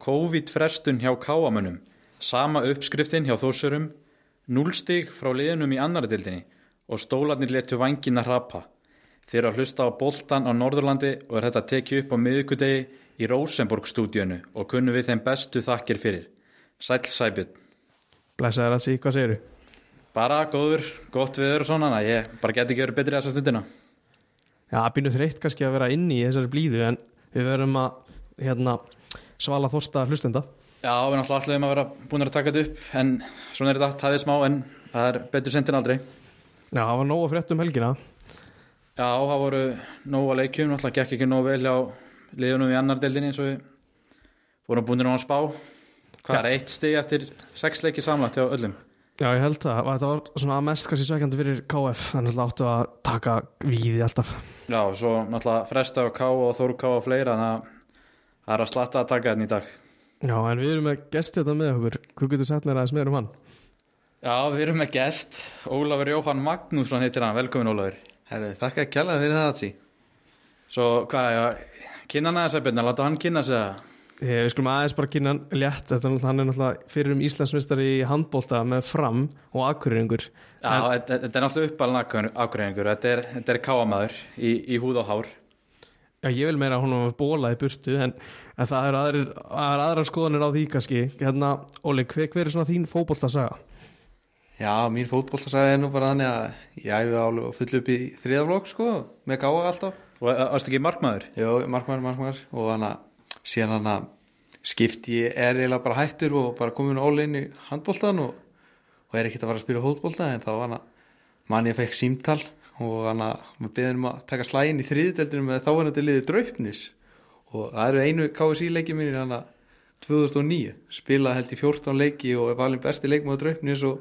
COVID-frestun hjá káamönnum, sama uppskriftin hjá þósurum, núlstig frá liðunum í annari dildinni og stólarnir letu vangina hrapa. Þeir eru að hlusta á boltan á Norðurlandi og er þetta tekið upp á miðugudegi í Rosenborg-stúdíunu og kunnum við þeim bestu þakkir fyrir. Sæl Sæbjörn. Blæsaður að sí, hvað segir þú? Bara góður, gott viður og svona, ég bara geti ekki verið betri þessa stundina. Já, býnum þreytt kannski að vera inni í þessari blíðu en við verum að hérna, svala þosta hlustenda. Já, við erum alltaf um að vera búin að taka þetta upp, en svona er þetta tæðið smá, en það er betur sent en aldrei. Já, það var nóg að frétta um helgina. Já, það voru nóg að leikjum, alltaf gekk ekki nóg vel á liðunum í annar deildinni eins og við vorum búin að spá. Hvað Já. er eitt stig eftir sex leiki samlagt hjá öllum? Já, ég held það. Þetta var svona mest kannski sækjandi fyrir KF, þannig að áttu að taka víði alltaf. Já, svo náttúrulega fresta og ká og þóru ká og fleira, þannig að það er að slatta að taka þetta í dag. Já, en við erum með gesti þetta með okkur. Þú getur sett mér aðeins meður um hann. Já, við erum með gest, Ólafur Jóhann Magnússon heitir hann, velkomin Ólafur. Herru, þakka að kjalla fyrir það Atsi. Svo hvað, já, kynna hann aðeins að byrna, láta hann kynna sig það. Ég, við skulum aðeins bara kynna hann létt. Þetta er hann er náttúrulega fyrir um Íslandsmistari í handbólta með fram og akkurringur. Já, þetta þetta er náttúrulega uppalinn ákveðingur, þetta er, þetta er káamaður í, í húð og hár. Já, ég vil meira að hún var bóla í burtu en, en það er, aðrir, er aðrar skoðanir á því kannski. Hérna, Óli, hver, hver er svona þín fótbolta saga? Já, mín fótbolltasaga er nú bara þannig að ég æfi álega og full upp í þriðaflokk sko, með gáða alltaf. Og varst ekki markmaður? Jó, markmaður, markmaður og þannig að síðan hann að skipti ég er eiginlega bara hættur og bara komin álega inn í handbóltan og, og er ekkert að fara að spila fótbolta en þá var hann að mann ég fekk símtal og hann að við beðum að taka slægin í þriðdeldinu með þávanandi liði draupnis. Og það eru einu KSI leiki mínir hann að 2009 spila held í 14 leiki og er valin besti leikmaður draupnis og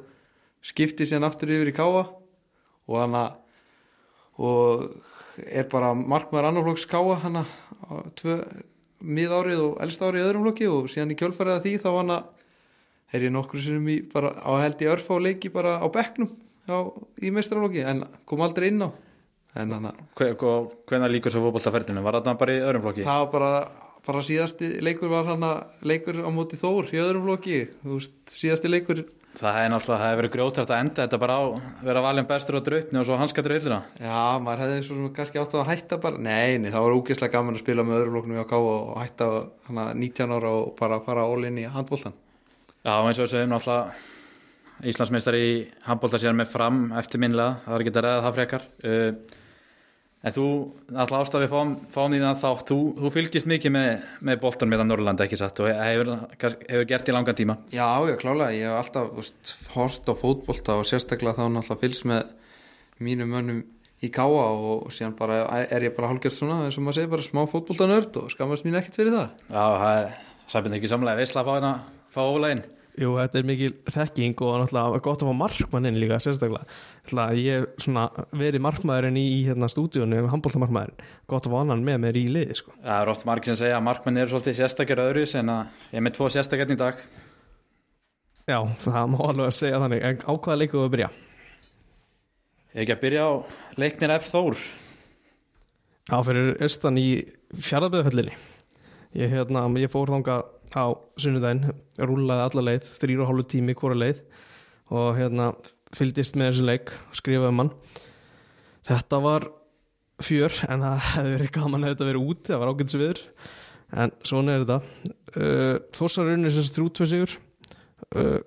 skipti síðan aftur yfir í Káa og hann að og er bara markmaður annarflokks Káa hann að tvö miðárið og elst árið í öðrum flokki. Og síðan í kjölfarið að því þá hann að er ég nokkru sinum í bara á held í örfa og leiki bara á bekknum á, í mestrarflokki en kom aldrei inn á en hann að Hve, hve- hvenær líkur svo fótboltaferðinu? Var þetta bara í öðrum flokki? það var bara, bara síðasti leikur var hann að leikur á móti Þór í öðrum flokki þú veist, síðasti leikur Það er náttúrulega, það hefur verið grjótrætt að enda þetta bara á vera valin bestur á draupni og svo hanska draupina. Já, maður hefði svo sem kannski átt að hætta bara Nei, nei, það var úgeðslega gaman að spila með öðrum flokknum í AK og hætta hana 19 ára og bara fara all-in í handbóltan Já, eins og við segjum náttúrulega Íslandsmeistari í handbólta sér með fram eftirminnilega, það er ekki að ræða það frekar. Uh, en þú, náttúrulega ástaf við fáum, fáum því að þátt, þú, þú fylgist mikið með, með boltan með það Norrlanda, ekki satt, og hefur, hefur gert í langan tíma. Já, já, klálega, ég hef alltaf veist, hort á fótbolta og sérstaklega þá náttúrulega fylgst með mínum mönnum í káa og síðan bara er ég bara hálfgjörð svona, eins og maður segir, bara smá fótboltanörd og skammast mín ekkert fyrir það Já, það er sæpinn ekki samlega veisla að fá hérna, fá ólegin. Jú, þetta er mikil þekking og náttúrulega gott að fá markmannin líka sérstaklega. Ætla, ég svona verið markmaðurinn í hérna stúdíunum, handbóltamarkmaðurinn, gott að fá annan með mér í liði, sko. Það er oft margir sem segja að markmenn eru svolítið sérstakir öðru en að ég er með tvo sérstakirn í dag. Já, það má alveg að segja þannig, en á hvaða leikum við að byrja? Ég er ekki að byrja á leiknir F. Þór. Já, fyrir austan í fjárðaböðuhöllinni. Ég, hérna, ég fór þanga á sunnudaginn, rúlaði alla leið, þrýra og hálfu tími hvora leið og hérna fylgdist með þessu leik, skrifaði um hann. Þetta var fjör, en það hefði verið gaman að þetta verið úti, það var ágætis viður, en svona er þetta. Uh, Þossar unni sem tvö sigur, uh,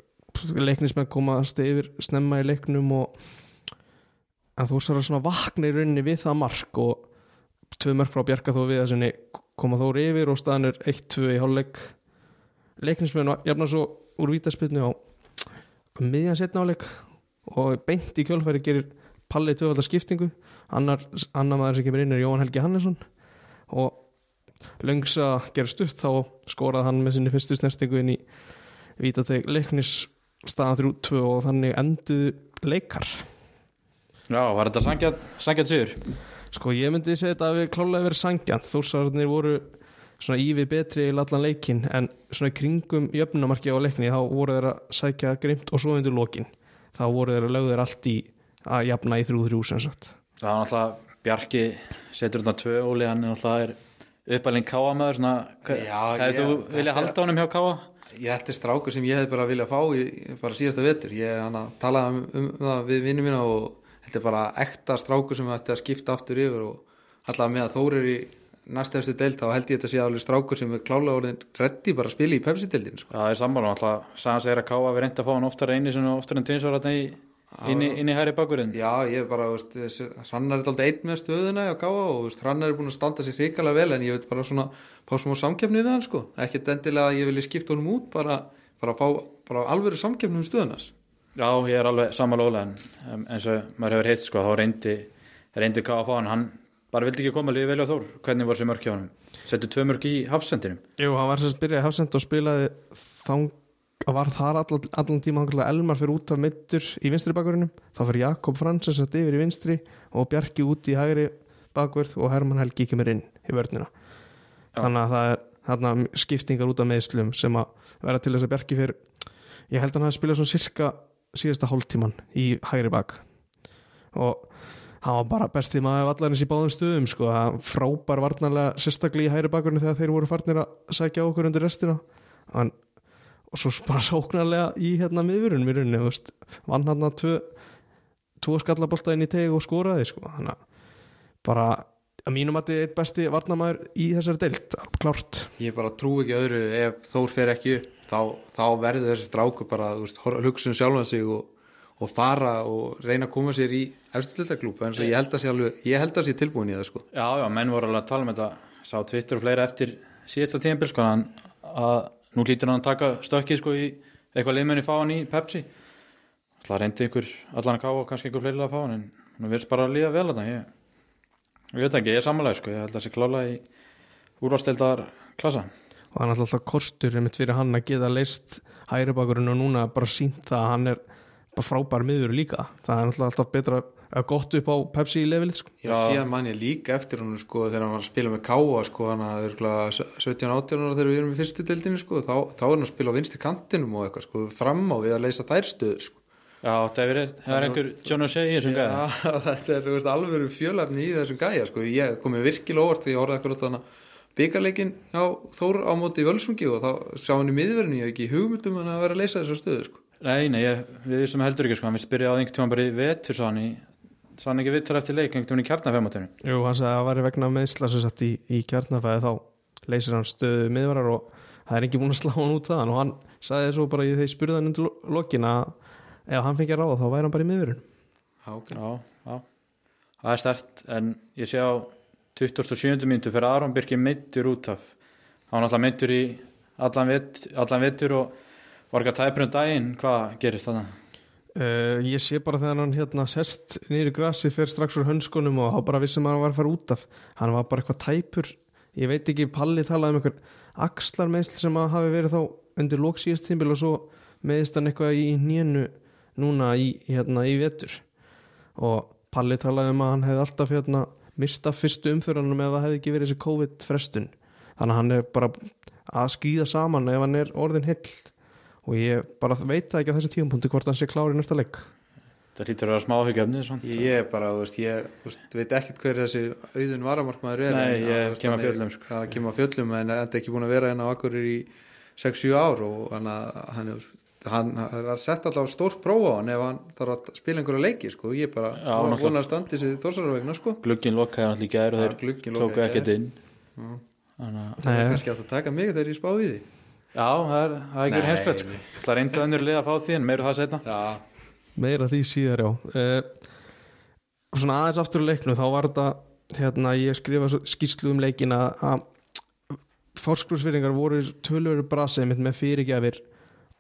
leiknismenn komast yfir snemma í leiknum og en Þossar er svona vakna í rauninni við það mark og tvö mörg frá Bjarka þó við þessinni koma þóri yfir og staðan er 1-2 í hálfleik leiknismenn jafna svo úr vítaspilnu á miðjan setna áleik og beint í kjölfæri gerir Palli tvöfaldar skiptingu. Annar, maður sem kemur inn er Jóhann Helgi Hannesson og löngsa gerir stutt þá skoraði hann með sinni fyrstu snertingu inn í vítateg leiknis staðan 3-2 og þannig enduðu leikar. Já, var þetta sangjað sigur? Sko ég myndi segja þetta að við klálega verið sangjant þórsararnir voru svona ívið betri í allan leikin en svona kringum jöfnumarki á leikni þá voru þeir að sækja grimt og svo undir lokin þá voru þeir að lögðu þeir allt í að jafna í þrjú þrjú sem sagt Það var náttúrulega Bjarki setur þetta tvö óli, hann er náttúrulega er uppalinn káamöður ég- þú viljað halda honum hjá káa? Ég þetta er strákur sem ég hefði bara viljað fá í, bara síðasta vetur. Ég hana, talaði um, um það við vinnum mína og þetta er bara ekta strákur sem ætti að skipta aftur yfir og allavega með að Þór er í næsta eftir deild þá held ég þetta sé alveg strákur sem er klálega orðin reddi bara að spila í Pepsi-deildin sko. Það er sammála, alltaf sagðan segir að káa við reynda að fá hann oftar einu og oftar en tvinsvar þarna í, inn, í, hæri bakurinn. Já, ég er bara, veist, þessi, Hrannar er alltaf einn með stöðuna á Káa og veist, Hrannar er búin að standa sér hrikalega vel en ég veit bara svona fá smá samkeppni við hann sko ekkert endilega að ég vilja skipta honum út bara, bara fá bara alvöru samkeppni um stöðunas Já, ég er alveg sammála ólega en eins og maður hefur heitt sko, þá reyndi, reyndi káa að fá hann, hann bara vildi ekki koma að liði velja Þór, hvernig var þessi mörk hjá hann? Settu tvö mörk í hafsendinum? Jú, hann var sem sagt byrjaði hafsend og spilaði þang að var þar allan, allan tíma Elmar fyrir út af mittur í vinstri bakverðinum þá fyrir Jakob Fransson satt yfir í vinstri og Bjarki út í hægri bakverð og Herman Helgi kemur inn í vörnina þannig að það er þarna skiptingar út af meðslum sem að vera til þess að Bjarki fyrir ég held að hann hafi spilað svona cirka síðasta hálftíman í hægri bak og hann var bara bestið maður allarins í báðum stöðum sko, frábær varnarlega sérstaklega í hægri bakverðinu þegar þeir voru farnir að sækja okkur undir restina. Hann, og svo bara sóknarlega í hérna miðurinn í rauninni, veist, vann hann að tvö, tvo skallabolta inn í teg og skoraði sko, hann bara að mínum að þetta er eitt besti varnamæður í þessari deilt, klárt ég bara trú ekki öðru. Ef Þór fer ekki þá, þá verður þessi strákur bara hugsa um sjálfan sig og, og fara og reyna að koma sér í eftirtildaklúpa en svo ég held að sé alveg, ég held að sé tilbúin í það sko Já, já, menn voru alveg að tala um þetta, sá Twitter og fleira eftir síðasta tíðanbíl sko, að nú lítur hann að taka stökkið sko í eitthvað liðmenni fá hann í Pepsi. Það reyndi ykkur allan að káa og kannski ykkur fleiri að fá hann en nú virðist bara að líða vel að það, ég, ég veit ekki, ég er samanlega sko, ég held að það sé klála í úrvasteldar klassa. og hann er alltaf kostur einmitt fyrir hann að geta leist hægri bakurinn og núna bara sínt það að hann er bara frábær miður líka það er alltaf betra að gott upp á Pepsi í levelið sko. Já, síðan man ég líka eftir hann sko þegar hann var að spila með Káa sko hann að örgulega 17-18 ára þegar við erum í fyrstu deildinni sko þá, þá er hann að spila á vinstri kantinum og eitthvað sko fram á við að leysa þær stöður sko Já, það er, það er einhver John O'Shea í þessum gæða. Já, þetta er þú veist, alveg fjölefni í þessum gæja sko ég komið virkilega óvart því ég horfði ekkur á byggarleikin hjá Þór á móti Völsungi og þá sá hann í miðverðinu ég hef ekki hugmyndum hann að vera að leysa þessar stöður sko Nei, nei, ég, við sem heldur ekki sko, hann vil spyrja á einhvern tíma bara í vetur svo hann í, svo hann ekki vittar eftir leik einhvern tíma í kjarnafæmatunum. Jú, hann sagði að það væri vegna meðsla sem satt í, í kjarnafæði þá leysir hann stöðu miðvarar og það er ekki búin að slá hann út það og hann sagði svo bara í þeir spurði hann undir lo- lokin að ef hann fengi að ráða þá væri hann bara í miðurinn Já, ok. Já, já, það er stert en ég sé á 27. myndu fyrir Aron Birki meittur út af hann var alltaf meittur í allan, vet, allan vetur og var ekki að tæpa um daginn, hvað gerist þannig? Uh, Ég sé bara þegar hann hérna sest í grassi fer strax úr hönskunum og þá bara vissum að hann var að fara út af. Hann var bara eitthvað tæpur. Ég veit ekki, Palli talaði um eitthvað axlarmeðsl sem að hafi verið þá undir lóksíðast tímbil og svo meðist hann eitthvað í nénu núna í, hérna, í vetur. Og Palli talaði um að hann hefði alltaf hérna, mista fyrstu umfyrðanum ef það hefði ekki verið þessi COVID-frestun. Þannig að hann er bara að skýða saman ef hann er orðin heill og ég bara veit það ekki á þessum tíumpunkti hvort hann sé klár í næsta leik Það hlýtur að vera smá svona. Ég er bara, þú veist, ég veist, veit ekkert hver þessi auðun varamarkmaður er Nei, en, ég kem að hann er- fjöllum, sko. hann kem að fjöllum en þetta er ekki búin að vera hérna á Akkurir í 6-7 ár og hann, að- hann, er- hann er að setja allavega stórt próf á hann ef hann þarf að spila einhverja leiki sko. ég er bara Já, vona náttúrulega. vona að standi sér þórsarvegna sko. Glugginn lokaði hann allir í gær og þeir í ekkert inn. Þannig að er Já, það er, það er ekki Nei, heimsklegt sko. Það reyndu önnur lið að fá því en meiru það setna Já, meira því síðar já. Uh, svona aðeins aftur í leiknu þá var þetta hérna ég skrifa skýrslu um leikin að fórskursfyrringar voru tölvöru brasið mitt með fyrirgjafir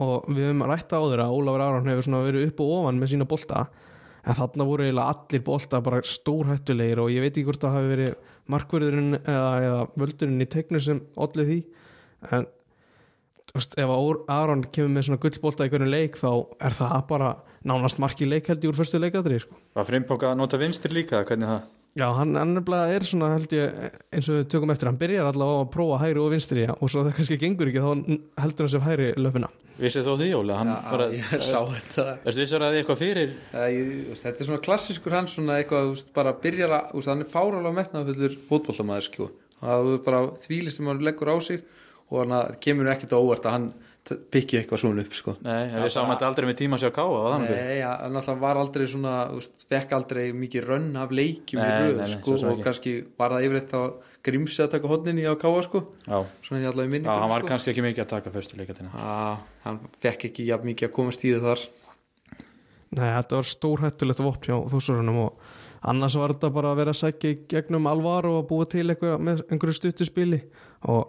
og við höfum rætt á þeirra að Ólafur Aron hefur verið upp og ofan með sína bolta en þarna voru eiginlega allir bolta bara stórhættulegir og ég veit ekki hvort það hafi verið markverðurinn eða, eða völdurinn í tegnu sem allir því en veist, ef Aron kemur með svona gullbolta í hvernig leik þá er það bara nánast marki leikaldi úr fyrstu leikadri sko. Var frimbóka að nota vinstri líka, hvernig það? Já, hann, nefnilega er svona held ég eins og við tökum eftir, hann byrjar allavega að prófa hægri og vinstri og svo það kannski gengur ekki þá heldur hann sér hægri löpuna Vissið þó því, Óli? Hann já bara, ég sá þetta Veistu, vissur að þið eitthvað fyrir Já, ég, þú þetta er svona klassískur hann svona eitthvað, þú bara byrjar að, þú hann er fáralega metnaðfullur fótboltamaður, skjó. það er bara þvílist sem hann leggur á sig og hann að- kemur ekkert óvart að hann pikki eitthvað svona upp sko. Nei, við sáum þetta aldrei með tíma að sjá káa Nei, ja, hann alltaf var aldrei svona fekk aldrei mikið rönn af leikjum í Nei, röð nei, nei, sko, og ekki. kannski var það yfirleitt þá grímsi að taka hodninni á káa sko, Já, svona allavega í minni Já hann var kannski ekki mikið að taka fyrstu leikatina að, hann fekk ekki jafn mikið að komast í það þar. Nei, þetta var stórhættulegt vopn hjá þúsurunum og annars var þetta bara að vera að sækja í gegnum alvaro og búa til eitthvað með einhverju stuttu spili. Og,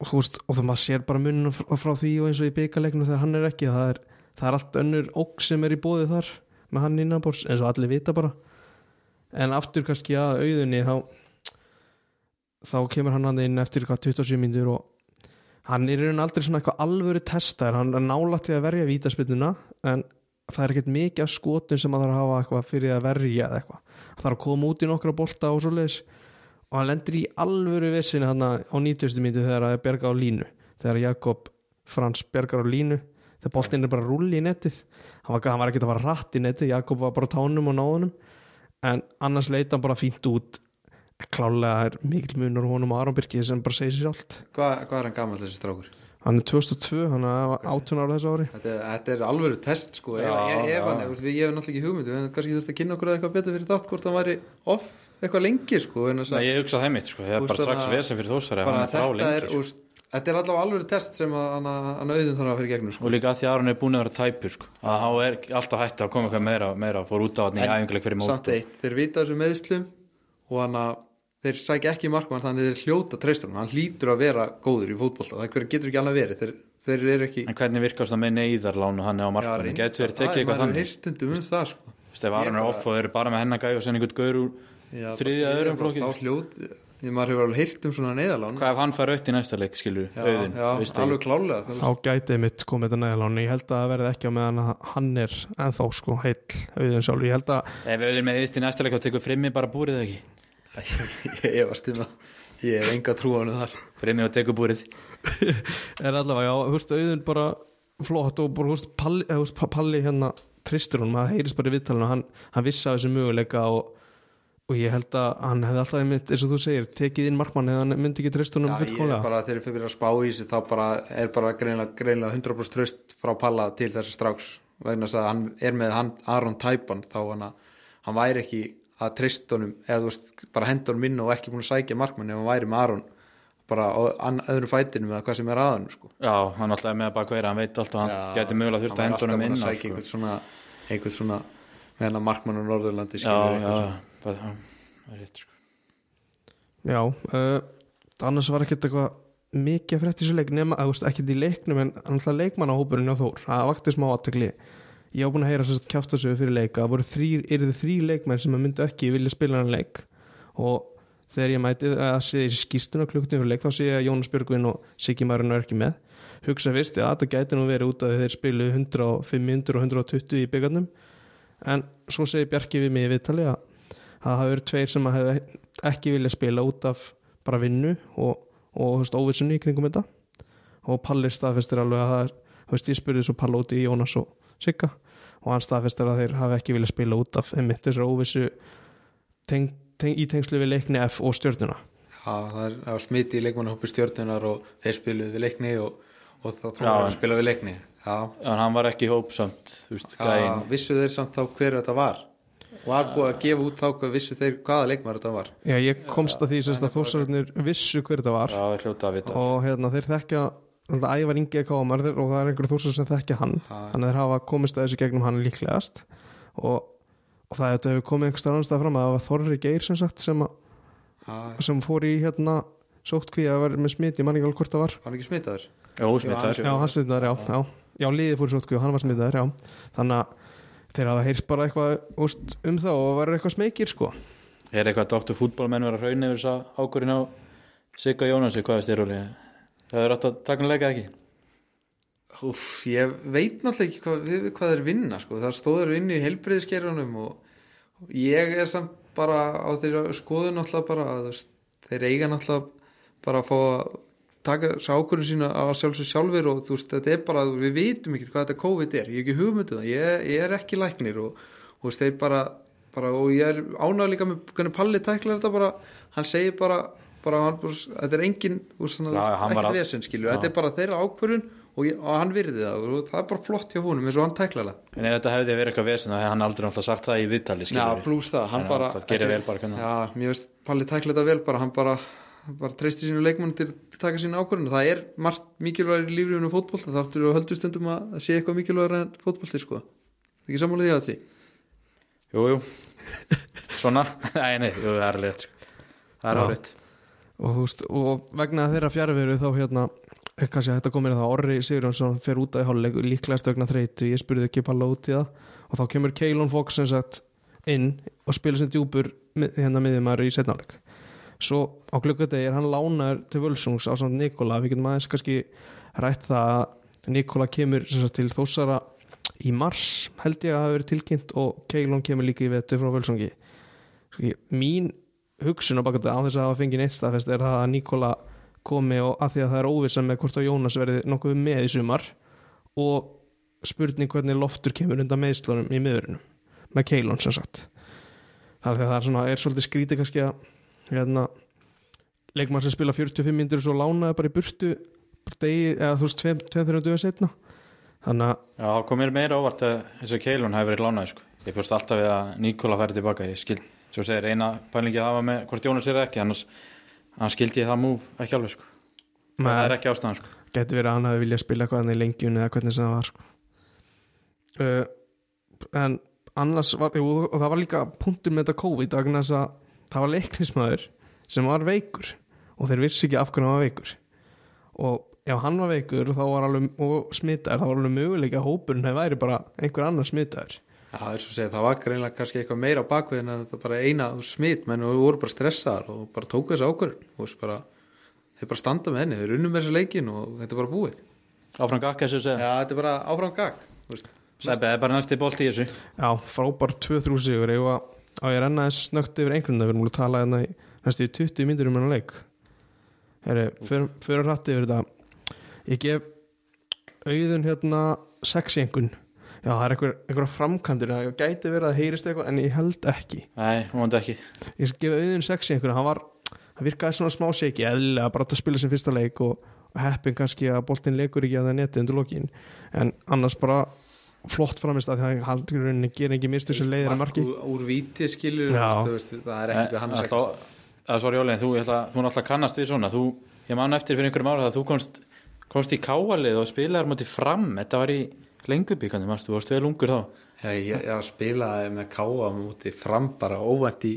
og þú veist, og það maður sér bara munum frá, því og eins og í byggalegnum þegar hann er ekki, það er, það er allt önnur óg sem er í bóði þar með hann innanbors, eins og allir vita bara. En aftur kannski að auðunni þá þá kemur hann hann inn eftir eitthvað 27 mínútur og hann er raun aldrei svona eitthvað alvöru testar, hann er nálægt til að verja vítaspilluna en það er ekkert mikið af skotum sem að það er að hafa eitthvað fyrir að verja eitthvað. Það er að koma út í nokkra bolta og svo leiðis og hann lendir í alvöru vissinni hann á 90. mínutu þegar það er berga á línu þegar Jakob Frans bergar á línu þegar boltinn er bara rulli í nettið hann var, var ekkert að fara rætt í nettið Jakob var bara á tánum og náðunum en annars leita hann bara fínt út klálega er mikil munur á honum og Aron Birki sem bara segir sér allt hvað, hvað er hann gammal þessi strákur? Hann er 2002, hann er 18 ára þessu ári Þetta, þetta er alveg test sko Já, ef, ef hann, ég, ég hef náttúrulega ekki hugmyndu við hefum kannski þurft að kynna okkur að eitthvað betur fyrir þátt hvort hann væri off eitthvað lengi sko en Nei, að ég hugsa það mitt sko, það er bara strax að- vesen fyrir þósari bara hann er frá þetta lengi er, sko. úst, þetta er allavega alveg test sem að hann, hann auðin þarf að fyrir gegnum sko. og líka að því að Aron er búin að vera tæpur sko. að hann er alltaf hægt að koma eitthvað meira, meira fór út á hann í En æfinguleik fyrir mót samt eitt, þeir vita þessu meðslum og hann að þeir sækja ekki markmann þannig þeir hljóta treystunum, hann hlýtur að vera góður í fótbolta, það hver getur ekki annað verið. Þeir, þeir eru ekki en hvernig virkast það með neyðarlánu hann er á markmannu, getur þeir tekið eitthvað þannig? heyrstundum um það sko. Þú veist, ef Aron er off og þeir eru bara með hennagæg og sen einhvern gaur úr þriðja öðrum flokki. þá hljót, því maður hefur alveg heyrt um svona neyðalán hvað ef hann fær aukt í næsta leik skilur auðin, ég á meðan að ég hef enga trú á hann þar. Frimmi og tekur búrið er allavega, já, veist, auðvitað bara flott og bara, veist, Palli, veist, Palli hérna tristur hún, maður heyrist bara í viðtalinu hann, hann vissi af þessu möguleika og, og ég held að hann hefði alltaf einmitt, eins og þú segir, tekið inn markmann eða hann myndi ekki tristunum Já, ég er bara, þegar ég fyrir að spá í þessu þá bara er bara greinlega, greinlega 100% tröst frá Palla til þessi stráks. Vegna þess að hann er með hann, Aron Tæpan þá hann, hann væri ekki að treyst honum eða þú veist, bara henda honum inn og ekki búin að sækja markmann ef hann væri með Aron bara á öðrum fætinum eða hvað sem er aðan sko. já, hann alltaf er með að baka vera, hann veit alltaf hann Já, getur mögulega þurft að hann henda væri honum inn alltaf á, búinn að sækja sko. einhvern svona, svona með hennar markmann á Norðurlandi já, skilur, já, það er rétt sko já, uh, annars var ekkert eitthvað mikið að frétta í þessu leik nema, þú veist, ekkert í leiknum en alltaf leikmannahópurinn á Þór það vakti smá aðtekli ég á búin að heyra kjátt þessu fyrir leika. Það eru þrý leikmenn sem að myndu ekki vilja spila hann leik. Og þegar ég mæti að sé í skýstuna klukkutum fyrir leik þá sé ég að Jónas Björgvin og Siggi Marinn er ekki með. Hugsa fyrst, já þetta gæti nú verið út af því þeir spilu 105, 100 og 120 í byggarnum en svo segir Bjarki við mig í viðtali að það hafa verið tveir sem að ekki vilja spila út af bara vinnu og, og óvissunni í kringum þetta. Og Pallir staðfestir alveg að það er veist, ég spurði svo Palla út í Jónas og Sigga. Og hann staðfestir að þeir hafi ekki vilja spila út af einmitt þessar óvissu teng, teng, í tengslu við leikni F og stjörnuna. Já, það er að smiti í leikmannahópi stjórnunar og þeir spiluðu við leikni og, og þá var en- að spila við leikni. Já, en hann var ekki í hóp samt, þú veist, Já, gæinn. vissu þeir samt þá hver þetta var? Var búið að gefa út þá hvað vissu þeir hvaða leikmar þetta var? Já, ég komst að því að þósararnir vissu hver þetta var. Já, það hljóta að vita og hérna, þeir þekkja ævar yngi að káma og það er einhverju þósar sem þekkja hann. Þannig að þeir hafa komist að þessu gegnum hann líklegast. Og, og það þetta hefur komið einhver starf annars það fram að það var Þorri Geir sem sagt sem, að, Já, sem fór í hérna sóttkví að vera með smit, ég man ekki alveg hvort það var. Var hann ekki smitaður? Já, smittaður Já, hann smitaður, já, já. Já, liðið fór í sóttkví og hann var smitaður, já. Þannig að þeir hafa heyrt bara eitthvað úst, um það og verður eitthvað smekir sko. Er eitthvað að er það er átt að taka hann leika ekki? Úf, ég veit náttúrulega ekki hvað, við, hvað þeir vinna sko. það stóður inn í heilbriðiskerjunum og, ég er samt bara á þeirra skoðun náttúrulega bara að þeir eiga náttúrulega bara að fá að taka ákvörðun sína á sjálfsög sjálfur og þú veist, þetta er bara, við vitum ekki hvað þetta COVID er, ég hef ekki hugmyndu það. Ég, ég er ekki læknir og, og þeir bara, bara og ég er ánægð líka með hvernig Palli tæklar þetta bara, hann segir bara bara, hann, bara þetta er engin ekkert vesen skilju, þetta er bara þeirra ákvörðun og, ég, og hann virði það og það er bara flott hjá honum eins og hann tækla það. En ef þetta hefði verið eitthvað vesen þá hefði hann aldrei náttúrulega sagt það í viðtali Já, pluss það, hann bara það gerir vel bara Já, mér veist Palli tækla þetta vel bara, hann bara, bara treysti sínu leikmann til að taka sínu ákvörðun. Það er margt mikilvægur í lífriðunum fótbolta það áttur að höldu stundum að sé eitthvað mikilvægur en fótbolti sko, ekki sammála því að það og veist, og vegna þeirra fjárveru þá hérna, er kannski að þetta komir það Orri Sigurjónsson fer út af hálfleik líklega stögna þreytu, ég spurði ekki út í það og þá kemur Keilon Fox sagt inn og spila sem djúpur hérna miðjumæður í setnáleik svo á klukkudegi er hann lánaður til Völsungs á samt Nikola, við getum aðeins kannski rætt það að Nikola kemur sagt, til Þósara í mars held ég að hafa verið tilkynnt og Keilon kemur líka í vetu frá Völsungi. Sko, mín hugsun á baka þetta á þess að hafa fengið neitt staðfest er það að Nikola komi og að því að það er óvissa með hvort að Jónas verði nokkuð með í sumar og spurning hvernig loftur kemur undan meðslunum í miðurinn með Keilon sem sagt. Þar að það er svona, er svolítið skrítið kannski að hérna, leikmann sem spila 45 myndir svo lánaði bara í burtu degi, eða þú veist, 2-3 dögum setna þannig að Já, það kom mér meira óvart að þessi keilun hefur verið lánaði sko. Ég bjóst alltaf við að Nikola færi tilbaka Ég skil, svo segir eina pælingi að hafa með hvort Jónas er ekki, annars hann skildi ég það múf ekki alveg sko. Það er ekki ástæðan sko. geti verið að hann hafi viljað spila eitthvað hann í lengjun eða hvernig sem það var sko. uh, en annars var jú, og það var líka punktur með þetta COVID að það var leiknismæður sem var veikur og þeir vissi ekki af hvernig hann var veikur og ef hann var veikur alveg, og smitaður þá var alveg möguleika að hópurinn hefði væri bara einhver annar smitaður Já, það er svo að segja, það var greinlega kannski eitthvað meira á bakvið en að þetta bara eina smitt menn og við vorum bara stressaðar og bara tóku þessu ákvörðun. Og bara, þeir bara standa með henni, þeir unnum með þessu leikin og þetta er bara búið. Áfram gakk þessu Já, segja. Þetta er bara áfram gag þú veist. Sæpi, það er bara næsti bolt í þessu. Já, frábær 2-3 sigur. Ég var á ég að renna þess snögt yfir einhvern við erum múlið að tala hérna í næstu í 20 myndir um hennar leik. Heri, fyrir, fyrir rætti yfir þetta. Ég gef auðun hérna 6 í einhvern Já, það er einhver, einhverja framkantur það gæti verið að heyrist eitthvað en ég held ekki. Nei, hún ekki. Ég gef auðun 6 í einhvern hann var, hann virkaði svona smá seki eðlilega bara að spila sem fyrsta leik og, og heppin kannski að boltinn leikur ekki að það neti undir lokin. En annars bara flott framist að því að hann í rauninni gerir ekki mistu sem leiðir að marki. úr, víti skilur það er ekkert við hann að Það er svo rjólinn, þú, ég ætla- þú náttúrulega kannast við svona. Þú, Ég man eftir fyrir einhverjum ára að þú komst, komst í káalið og spilaðar mútið fram. Þetta var í lengubíkandi, marst, þú varst vel ungur þá Já, ég, ég spilaði með káa múti fram bara óvænt í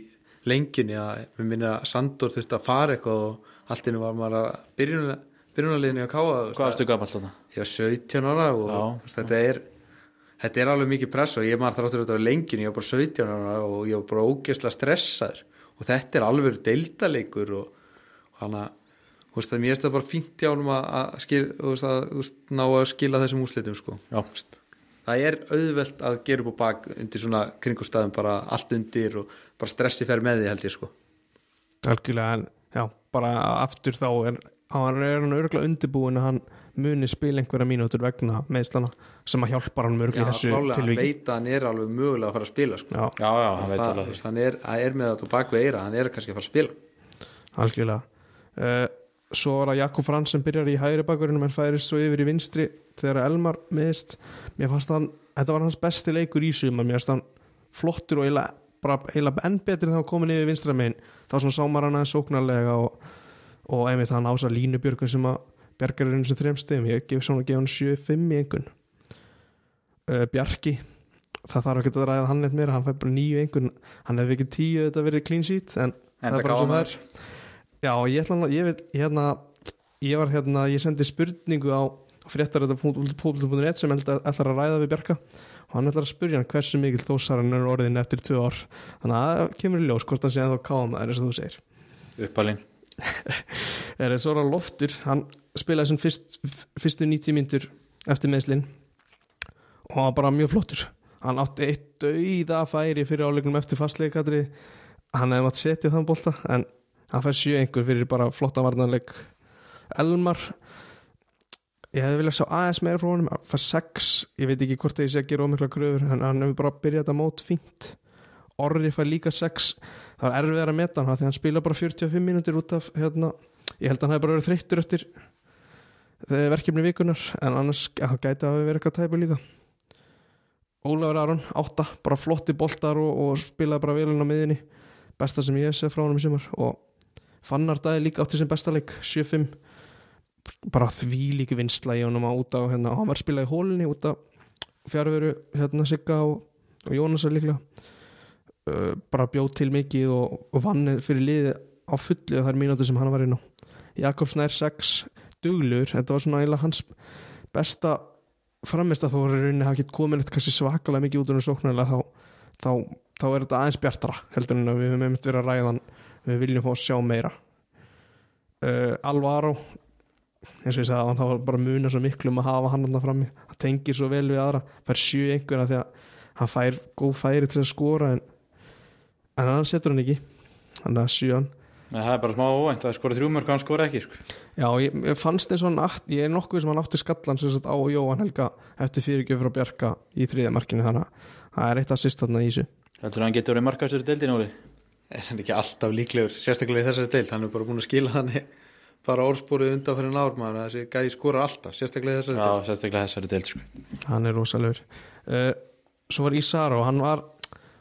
lengjunni að við minna að Sandor þurfti að fara eitthvað og allt innu var maður að byrjuna, byrjunarliðinu að káa Hvað varstu gamall þarna? Ég var 17 ára og Já. þetta er þetta er alveg mikið press og ég maður þráttur þetta á lengjunni, ég var bara 17 ára og ég var bara ógeðslega stressaður og þetta er alveg deildaleikur og, og veist, mér finnst það bara fínt hjá honum að, að, skil, þú veist, að veist, ná að skila þessum úslitum sko. Já, það er auðvelt að gera upp á bak undir svona kringustæðum bara allt undir og bara stressi fer með því held ég sko. Algjörlega en já, bara aftur þá er hann er hann örgulega undirbúin að hann muni spila einhverja mínútur vegna meðslana sem að hjálpar hann mörg í Já, þessu klálega, hann veit að hann er alveg mögulega að fara að spila sko. já, já, já, hann veit það, alveg. hann, er, hann er með þetta á bakvið eira hann er kannski að fara að spila. Algjörlega. Uh, svo var það Jakob Frans sem byrjar í hægri bakverðinum en færist svo yfir í vinstri þegar Elmar meðist mér fannst hann, þetta var hans besti leikur í sumar. Mér fannst hann flottur og bara eiginlega enn betri þegar hann komin yfir vinstra megin. Þá svona sá maður hann aðeins sóknarlega og, og einmitt hann ása línubjörgun sem að er og þrejum stegum ég gef svona að gefa hann 7-5 í einhvern uh, Bjarki það þarf ekki að ræða hann eitt meira. Hann fær bara 9 í einhvern hann hefði ekki 10 þetta verið clean sheet en það Enda er bara svo það er Já, ég ætla að, ég veit, hérna, ég var hérna, ég sendi spurningu á fréttar þetta fótbolti.net sem ætlar að ræða við Bjarka. Og hann ætlar að spurja hann hversu mikil þósar hann er orðin eftir tvö ár. Þannig að það kemur í ljós hvort hann sé að þá káma það er eins og þú segir. Uppalinn. Er það svona loftur, hann spilaði sem fyrst, fyrstu 90 myndur eftir meðslinn og hann var bara mjög flottur. Hann átti eitt dauða færi fyrir áleikunum eftir fastleikadri. Hann hefði mátt setja þann bolta en hann fær sjö einhver fyrir bara flotta varnarleik. Elmar ég hefði viljað sjá aðeins meira frá honum. Hann fær sex, ég veit ekki hvort ég sé að gera ómikla kröfur en hann hefur bara byrjað þetta mót fínt. Orri fær líka 6 það var erfið að meta hann því hann spila bara 45 mínútur út af hérna, ég held að hann hefði bara verið þreyttur eftir þegar verkefni vikunar en annars hann gæti að hafa verið eitthvað tæpu líka. Ólafur Aron, 8 bara flotti boltar og, og spilaði bara velun á miðinni besta sem ég sé frá hann um sumar. Og Fannar Dæði líka átti sem besta leik 7-5 bara því líki vinsla í honum á út á hérna, hann var spilað í hólinni út af fjárveru hérna Sigga og, og Jónasar líklega. Uh, bara bjóð til mikið og, og vann fyrir liði á fullu þar mínúti sem hann var inn á. Jakobs nær 6 duglur, þetta var svona eiginlega hans besta framist að þó er rauninni hafa ekki komin eitthvað svakalega mikið út um sóknarlega þá, þá, þá er þetta aðeins bjartara heldur en að við höfum einmitt verið að ræðan við viljum fá að sjá meira. Uh, Alvaro eins og ég sagði að hann var bara muna svo miklu um að hafa hann hann frammi, hann tengir svo vel við aðra. Fær sjö einhverja því að hann fær góð færi til að skora en, en hann setur hann ekki. Hann er sjöan Nei, það er bara smá óvænt, það skora þrjúmörk og hann skora ekki sko. Já, ég, ég fannst eins og hann átt, ég er nokkuð sem hann átti skallan sem sagt á Jóhann Helga eftir fyrirgjöf frá Bjarka í þriðamarkinu þannig að það er eitt að sýst þarna í þessu. Heldur að hann getur verið markastur í deildin Óli? Er hann ekki alltaf líklegur sérstaklega í þessari deild, hann er bara búin að skila hann bara orðspórið undan fyrir ár maður, þessi gæði skora alltaf, sérstaklega í þessari Já, deild. sérstaklega þessari deild sko. hann er rosalegur. Uh, Svo var Ísar og hann var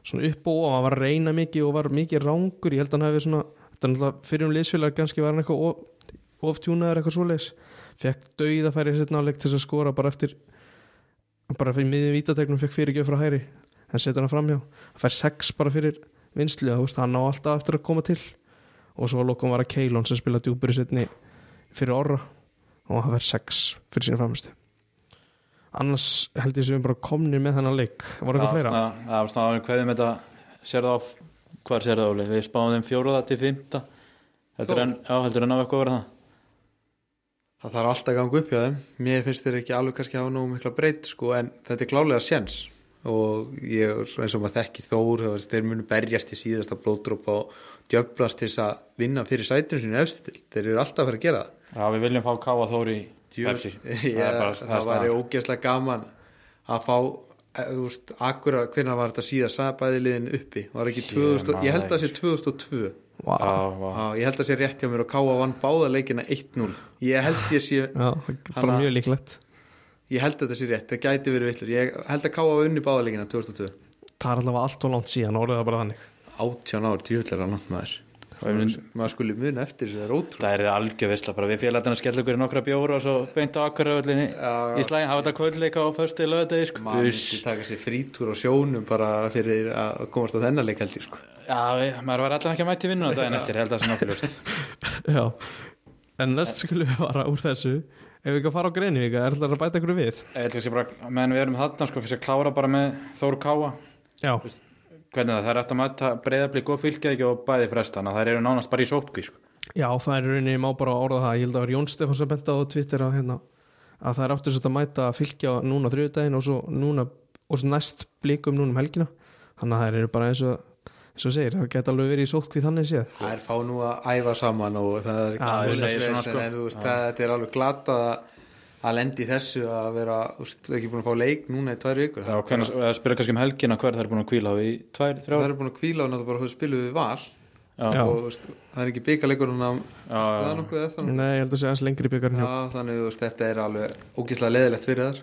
svona upp og ofan, hann var að reyna mikið og var mikið rángur, ég held að hann hefði svona þetta er náttúrulega fyrir um liðsfélag kannski var hann eitthvað of, oftjúnaður eitthvað svoleiðis. Fekk dauð að færi sitt náleik til þess að skora bara eftir bara fyrir miðjum vítategnum fekk fyrirgjöf frá hæri hann setur hann framhjá, hann fær sex bara fyrir vinslu, þú veist, hann á alltaf eftir að koma til. Og svo lokum var að Keilon sem spila djúpur í sittni fyrir orra og hann fær sex fyrir sína framhustu annars held ég sem við bara komnir með þennan leik. Var eitthvað fleira? Það var snáðan hverðum þetta sér það á, hvað sér það Óli? Við spáum þeim fjóruða til fymta heldur en, á eitthvað að vera það? Það þarf alltaf að ganga upp hjá þeim. Mér finnst þeir ekki alveg kannski hafa nógu mikla breyt sko, en þetta er klálega sjens og ég, eins og maður þekki þór þeir munu berjast í síðasta blóðdróp og djöflast til þess að vinna fyrir sætinu sinu efstil, þeir eru alltaf að fara að gera það. Já, við viljum fá Káa Þóri í Pepsi. Ég, Það það, það staðan. ógeðslega gaman að fá eh, þú veist, akkura, hvernig var þetta síðan sagði liðin uppi, var ekki Ég 2000, man ég held það að sé 2002 Vá, Já, vá. Já, ég held að sé rétt hjá mér og Káa vann báða leikina 1-0 ég held ég sé, já, bara mjög líklegt ég held að þetta sé rétt það gæti verið villur, ég held að Káa unni báða leikina 2002, það er allavega allt og langt síðan, orðið það bara þannig. 18 ár, djúvillega langt maður. Og myndum- maður skuli muna eftir þessu, það er ótrú Það er algjör veistla bara, við félagarnir skella okkur í nokkra bjóra og svo beint á akkuröfullinni í slæðin, hafa þetta kvöldleika á förstu lögadegi sko. maður myndi taka sér frítúr á sjónum bara fyrir að komast á þennan leik held ég sko. Já, við, maður var allan ekki að mæti vinnuna daginn eftir, held að það sé nokkuð ljóst já, en næst skulum við fara úr þessu ef við ekki að fara á Greinivíka, er það að bæta ykkur við? Meðan við erum þarna sko, kannski að klára bara með Þóru Káa. Já, Hvernig það, það er eftir að mæta breyðablík og fylgja ekki og bæði frestana, það eru nánast bara í sótkví sko. já, það er rauninni má bara orða það, ég held að Jón Stefán sem benda á Twitter að, hérna, að það er áttur að mæta að fylgja núna þriðudaginn og svo núna og svo næst blikum núna um helgina. Þannig að það eru bara eins og eins og segir, það geta alveg verið í sótkví þannig séð. Það er fá nú að æfa saman og það er ekki svona, vesen, sko. en þú veist, það, þetta er alveg glata að, að lendi í þessu að vera, þú veist, ekki búin að fá leik núna í tvær vikur. Já, hvernig, það spyrja kannski um helgina hver það er búin að kvíla á í tvær, það þrjá er búin að kvíla og náttúrulega bara að spilu við val. Já, og þú veist, það er ekki byggaleikur það já, er nokkuð þannig Nei, ég held að segja aðeins lengri Já, þannig þú veist, þetta er alveg ógíslega leðilegt fyrir þar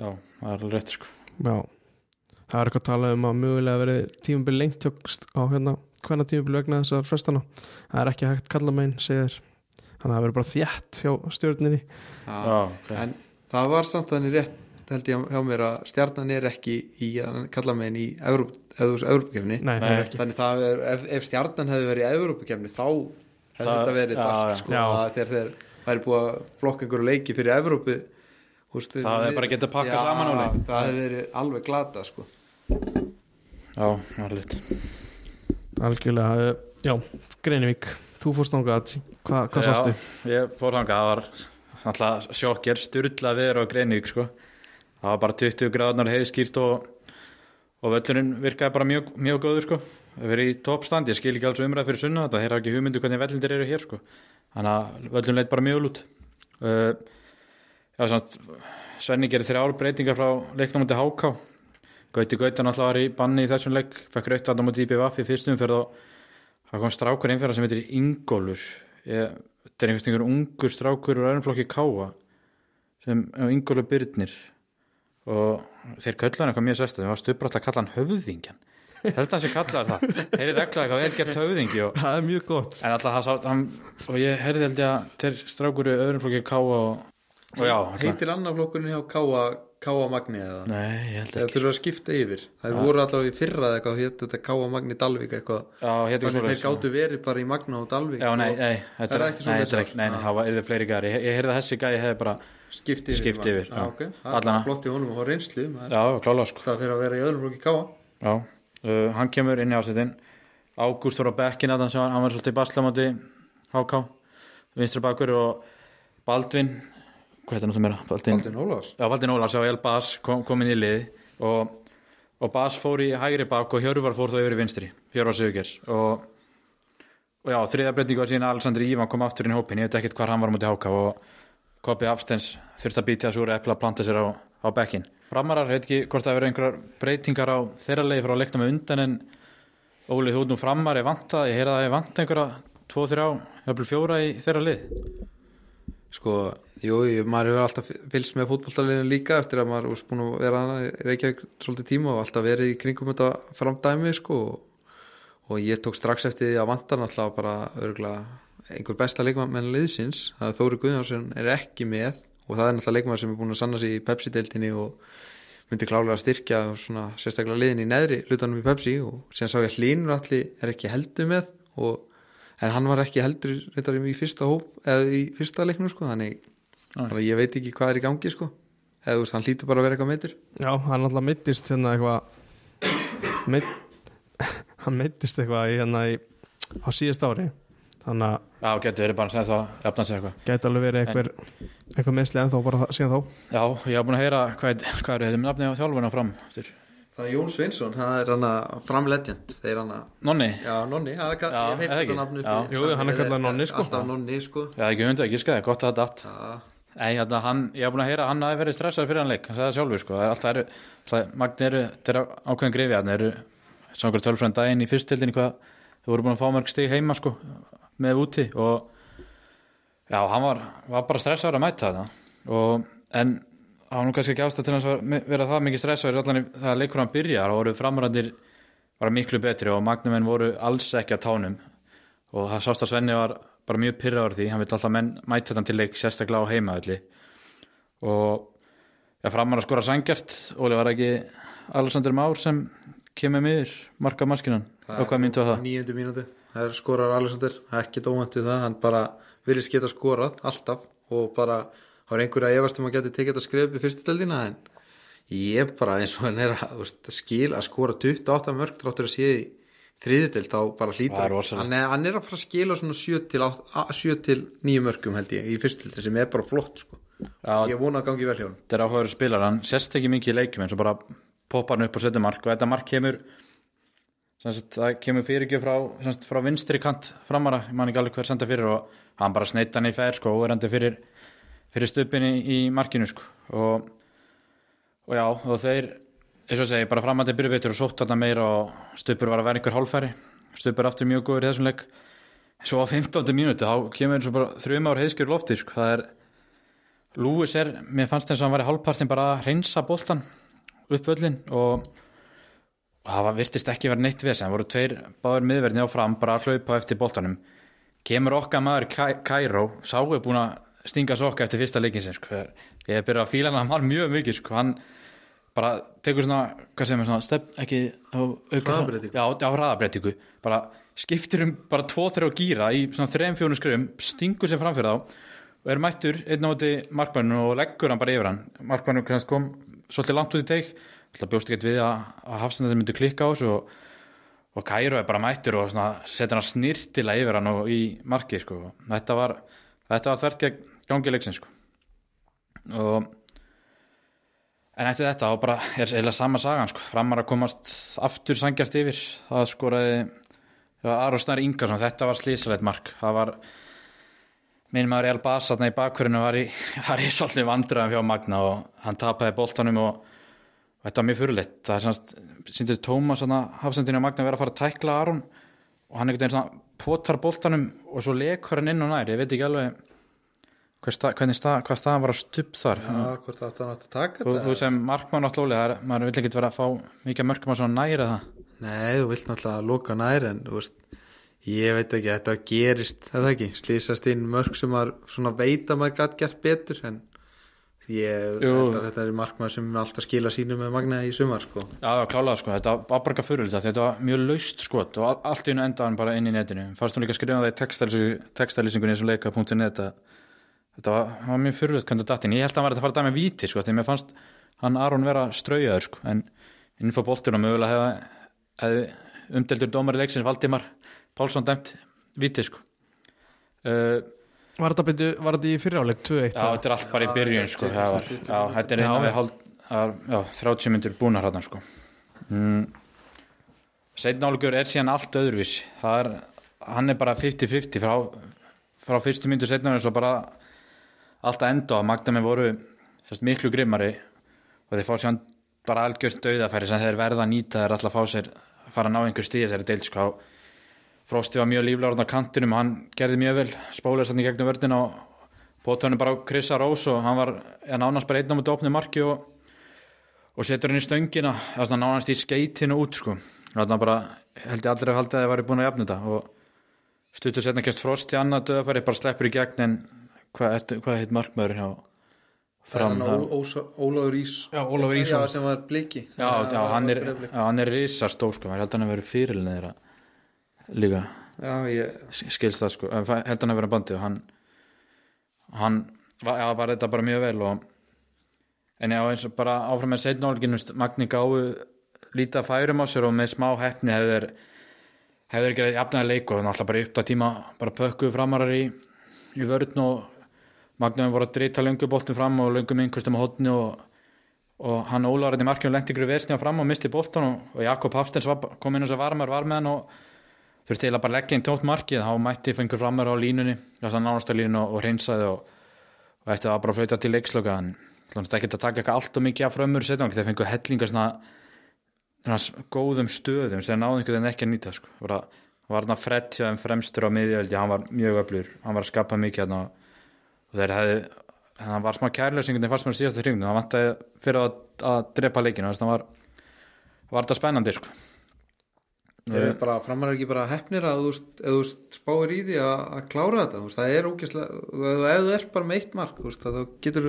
já, það er alveg rétt sko. Já, það er eitthvað að tala um að mögulega verið tímabil lengt á hérna hvenna tímabil vegna þessar frestana það er ekki hægt kalla megin, segir þannig að það verið bara þjætt hjá stjórninni Já, ok. en það var samt þannig rétt held ég hjá mér að stjarnan er ekki í að kalla megin í Evrópukefni Nei, Nei, það er ekki þannig það er, ef, ef stjarnan hefði verið í Evrópukefni þá hefði þetta verið já, bast já. sko, að þegar þeir væri búið að flokka einhverju leiki fyrir Evrópu húst, Það hefði bara getað pakkað saman, Óli. það hefði verið alveg glata sko. Já, það er lit Algjörlega, uh, já, Greinivík þú fórst þangað, Hva, hvað sástu? Ég fór þangað, það var alltaf sjokker, styrla viður á Greinivík sko. það var bara 20 gráðnar heiðskýrt og, og völlurinn virkaði bara mjög, mjög góður sko. við verið í toppstand, ég skil ekki alls umræð fyrir sunna þetta, þeir hafa ekki hugmyndu hvernig vellindir eru hér sko. þannig að völlurinn leit bara mjög vel út uh, já, svona, Svenni gerir þrjár breytingar frá leiknum til HK Gauti Gauti náttúrulega var í banni í þessum leik fekk rautt að á móti IBVF í fyrstum fyrir og það kom strákur einfjara sem heitir Ingólfur. Ég- þetta er einhvers einhver ungur strákur úr öðrum flokki Káa sem Ingólfur Byrnir og þeir hann eitthvað mjög sérst það var stuprætt að kalla hann höfðingjan þetta sem kallaði það. Þeir eru reglaði eitthvað vel gert höfðingi og það er mjög gott. En alltaf það sátt hann, og ég heyrði held ég að þeir strákur í öðrum flokki káa og, og já, alltaf. heitir annar flokkurinn hjá Káa, Káa Magni eða? Nei, ég held ekki. þurfa að skipta yfir? Það voru allavega í fyrra eitthvað þetta Káa Magni Dalvík eitthvað? Já, hétt ekki þannig þeir svo gáttu verið bara í Magna og Dalvík Já, nei, nei, Er það ekki nei, er ekki, nei, nei, var? það er það fleiri gæri Ég, heyrði að þessi gæi hefði bara, skipt yfir, Skipt yfir, já. já, ok, það er flott í honum og reynslu það já, klála sko. Það fyrir að vera í öðrum flokki Káa Já, uh, hann hvað heitir hann sem er Baldvin, Baldin Ólafs. Já, Baldvin Ólars á El Bas kom, kom inn í lið og, og Bas fór í hægri bak og Hjörvar fór þá yfir í vinstri Hjörvar Sigurgers og, og já, þriða breytingu var síðan Alexander Ívan kom aftur inn í hópin, ég veit ekkert hvað hann var móti háka og Kopi Afstens þurfti að býta þessu úr epla að planta sér á, á bekkin Framarar, veit ekki hvort það verið einhverjar breytingar á þeirra leið frá að leikna með undan en Óli þú nú framar er vantað, ég heyrði að er vant einhverja tvo, þrjá, jöfnvel fjóra í þeirra lið sko, jú, maður hefur alltaf fylgst með fótbolltaleginu líka eftir að maður er búin að vera í Reykjavík svolítið tíma og alltaf verið í kringum þetta framdæmi sko og, ég tók strax eftir því að vantan alltaf bara örgulega einhver besta leikmann liðsins það er Þóri Guðjónsson er ekki með og það er náttúrulega leikmann sem er búin að sanna sig í Pepsi-deildinni og myndi klálega að styrkja svona sérstaklega liðin í neðri hlutanum í Pepsi og sem sá ég Hlínur allir er ekki heldur með og, en hann var ekki heldur reyndar í fyrsta hóp eða í fyrsta leiknum sko þannig, að ég veit ekki hvað er í gangi sko. Eða þú veist hann hlýtur bara að vera eitthvað meitur Já, hann alltaf meittist hérna eitthvað meitt, hann meittist eitthvað í hérna í, á síðast ári. Þannig að Já, getur verið bara að segja það, jafna sig eitthvað. gæti alveg verið einhver, einhver meðsli ennþá bara það- síðan þá. Já, ég haf búin að heyra hvað, hvað er þetta með nafnið á þjálfuna fram eftir. Það er Jón Sveinsson, það er hann að framlegend þeir hann að, Nonni, já Nonni hann er, Já, ég hef eða heilt ekki? þetta nafn Já. uppi Jú, hann er kallaður Nonni, sko. alltaf Nonni sko. Já ekki hundið ekki skæði, gott að þetta datt já, Nei, hann, ég haf búin að heyra að hann hafi verið stressaður fyrir hann leik, hann sagði það sjálfur sko, það er alltaf eru, alltaf, Magni eru, þetta er ákveðin grifi hann eru, svo einhver tölfræðin daginn í fyrstildinni hvað, þau voru búin að fá mörg stig heima sko, með úti og já, hann var, var bara stressaður að mæta þetta og, en hann var nú kannski ekki ástæð til að vera það mikið stressaður allan það leikur hann byrjar og voru framræðir bara miklu betri og Magnumenn voru alls ekki að tánum. Og það sást að Svenni var bara mjög pyrraður því, hann vil alltaf menn mæta þetta til leik sérstaklega á heimaðalli og já, framar að skora sangjart Óli var ekki Alexander Már sem kemur miður marka maskinan og hvað myndu það? nýjöndu mínútu það er skorar Alexander, ekkit óvæntið það. Hann bara virðist geta skorað alltaf og bara þá er einhverja að efast um að geta tekið þetta skref upp í fyrstu deldina en ég bara eins og hann er að, veist, skil að skora 28 mörg þráttur að sé í þriðudeld þá bara hlýtur hann, hann er að fara að skila svona 7 til, 8, 7 til 9 mörgum held ég í fyrstu deldin sem er bara flott sko. Já, ég vona að gangi vel hjá hann þetta er áhugaður spilar, hann sérst ekki mikið í leikjum eins og bara poppar hann upp og setur mark. Og þetta mark kemur semst, það kemur fyrirgjöf frá, semst, frá vinstri kant framara, ég man ekki alveg hver senda fyrir og hann bara sneitt hann í fær sko, og er fyrir, fyrir stupinni í markinu sko. Og, og já, og þeir eins og segi, bara framandi byrju betur og sótt þarna meira og stupur var að vera einhver hálfæri stupur aftur mjög góður í þessum leik. Svo á 15. mínúti, þá kemur eins og bara þrjum ár heiðskjur lofti sko, það er Lúis er, mér fannst eins og hann var í hálfpartin bara að reynsa boltan upp völlin og, og það var, virtist ekki verið neitt við þess það voru tveir báður miðverðni á fram bara að hlaupa eftir boltanum. Kemur okkar maður Kai- Kairó sá er búin að stinga sokka eftir fyrsta leikin sin sko. ég hef byrjað að fíla hann hann mjög mikið sko. hann bara tekur svona hvað segir maður svona step, ekki á, auka, Hraðabreytingu. já, á hraðabreytingu bara skiptir um bara tvo þrjá gíra í svona þreim fjónu skrum stingur sér framfyrir þá og er mættur einn á móti markmannu og leggur hann bara yfir hann markmannu kannski kom svolítið langt út í teik það bjóst ekki við að, að hafsendar myndi klikka á þessu og, og Kæru er bara mættur og setur hann snirtilega yfir hann og í marki sko. þetta var þetta var þvert gegn gangi leiksin sko. og en eftir þetta þá bara er eiginlega sama sagan sko. framar að komast aftur sangjart yfir. Það skoraði það var Aron Snær Ingarsson, þetta var slísalegt mark. Það var minn maður El Basatna í bakhverjunu var í, í svolítið vandröðum hjá Magna og hann tapaði boltanum og þetta var mjög fyrirleitt það er semst, síndist Tómas hafsendinu að Magna vera að fara að tækla Aron og hann einhvern veginn svona potar boltanum og svo lekur hann inn og nær. Ég veit ekki alveg hvað, stað, stað, hvað staðan var að stupp þar. Já, hvort átt hann átt að taka þetta? þú sem markmann átt lóli maður vil ekki vera að fá mikið mörgum að svona næra það Nei, þú vilt náttúrulega loka nær en þú veist, ég veit ekki, þetta gerist eða ekki, slýsast inn mörg sem að maður gætt gert betur en ég Jú. held að þetta er markmaður sem alltaf skila sínu með magna í sumar sko. Já, klálega sko, þetta var bara fyrirlita þetta var mjög laust skot og allt í hennu endaðan bara inn í netinu fannst hún líka að skrifa það í textælýsingunni sem leika.net þetta var, var mjög fyrirlit hvernig datin ég held að hann var að fara að dæma víti sko, því mér fannst hann Aron vera straujaður sko, en innfá boltinu og mögulega hefði, hefði umdeldur dómari leiksins Valdimar Pálsson dæmt víti sko. uh, Var þetta, í fyriráleik 2-1? Já, þetta er allt bara í byrjun sko, já, var, já, þetta er Já, einu við já. hálf, að, já, 30 myndir búnar hann sko. mm. Er síðan allt öðruvís er, hann er bara 50-50 frá, frá fyrstu myndu seinnálugur svo bara allt að enda að Magdami voru sérst, miklu grimmari og þeir fá síðan bara algjörst döðafæri sem þeir verða að nýta þeir alltaf fá sér fara að ná einhver stíð þessari deild sko. Frosti var mjög líflegur á kantinum hann gerði mjög vel. Spólaðist hann í gegnum vördina og Bóttónu bara á Krissa Rós og hann var ja, nánast bara einn á mútið opnið marki og, og setur hann í stöngina. Þess að nánast í skeitinu út sko. þannig að bara held ég aldrei að halda að það væri búin að jafna þetta. Og stuttur setna kemst Frost í annað döðafæri bara sleppur í gegn en hvað, ertu- hvað heit markmaðurinn hjá fram? Ólafur Ís Já, Ólafur Ísson. Já, sem var bliki. Já, já, hann er, er risastór sko, hann að vera fyrirlin þeirra líka. Ég skilst það sko, Eh, held hann að vera bandi og hann hann var, já, var þetta bara mjög vel og en já eins og bara áfram með setnálgin Magni gáðu lítið að færum á sér og með smá hefni hefur hefur ekki jafnaði leik og náttúrulega bara upp á tíma bara pökkuðu framarar í, í vörðn og Magni voru að drita lönguboltin fram og löngum einhverstum á hotni og, og hann Ólaurinn í markjum lendi ykkur versni á fram og misti boltan og, og Jakob Hafstens kom inn og var með hann og þurfti eiginlega bara að leggja inn tótt markið þá mætti fengur framar á línunni það á línunni og, og hreinsaði og, og eftir það var bara að flauta til leiksloka en hljóðast ekki að taka eitthvað allt og mikið af frömmur setjum, þeir fengu hellinga svona, svona góðum stöðum sem náðu einhvern veginn ekki að nýta sko. var, að- var þarna Fred hjá þeim fremstur á miðjöldi, hann var mjög öflur hann var að skapa mikið og, þeir hefði hann var smá kærleysingun fannst mér síðasta hringun, hann vantaði fyrir að, að drepa leikinu, þannig að var var þetta spennandi sko. Eru bara, framar ekki bara hefnir að þú spáir í því að, að klára þetta, veist, það er ógæslega ef þú ert bara með eitt mark, þú veist, þá getur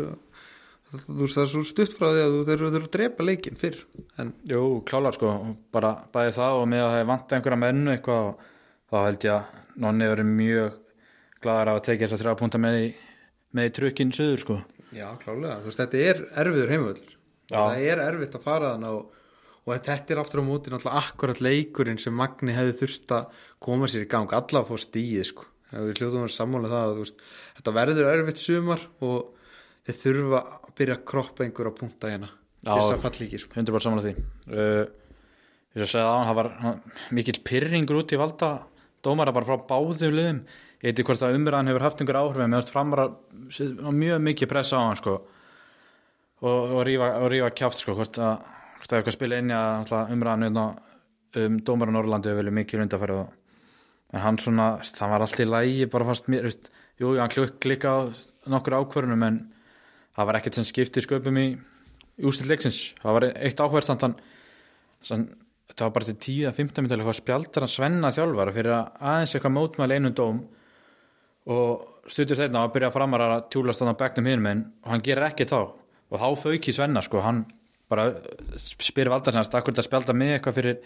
þú veist, það er svo stutt frá því að þú eru að drepa leikinn fyrr, en Jú, klálar sko, bara bæði það og með að það er vant einhverja mennu eitthvað þá held ég að nonni verið mjög glaðar af að tekja þess að þrjá púnta með í, með í trukkinn söður sko. já, klálega, þú veist, þetta er erfiður heimvöld, Já. það er erfitt að fara þann og, og þetta er aftur á móti náttúrulega akkurat leikurinn sem Magni hefði þurft að koma sér í gang, alla að fá stíið sko, við hljóðum að sammála það að, veist, þetta verður erfitt sumar og þeir þurfa að byrja að kroppa einhverja púnta hérna til þess að falla ekki sko. 100% samanlega því. Uh, ég svo að segja á hann, það var hann, mikill pyrringur út í valda dómara bara frá báðum liðum. Ég veit ekki hvort að umræðan hefur haft einhver áhrif en mér fannst framara mjög mikið pressa á hann sko og, og rífa, rífa kjáft sko hvort að, hvort að eitthvað spila inn í að umræðan hérna, um dómara Norrlandi hefur verið mikið undarfæri og en hann svona, það var allt í lægi bara fast mér, veist, jú, hann klikk, klikka á nokkur ákvörunum en það var ekkert sem skipti sköpum í, í úrslit leiksins, það var eitt áhverð samt hann sann, það var bara til 10-15 minnum eitthvað spjaldar hann Svenna þjálfara fyrir að aðeins eitthvað mótmæli einum dóm og stuttur þeirna að byrja að framara að tjúlast þannig á bekknum hinum en og hann gerir ekki þá. Og þá fauk í Svenna sko, hann bara spyrir valdarsnæst, akkur þetta spjalda mig eitthvað fyrir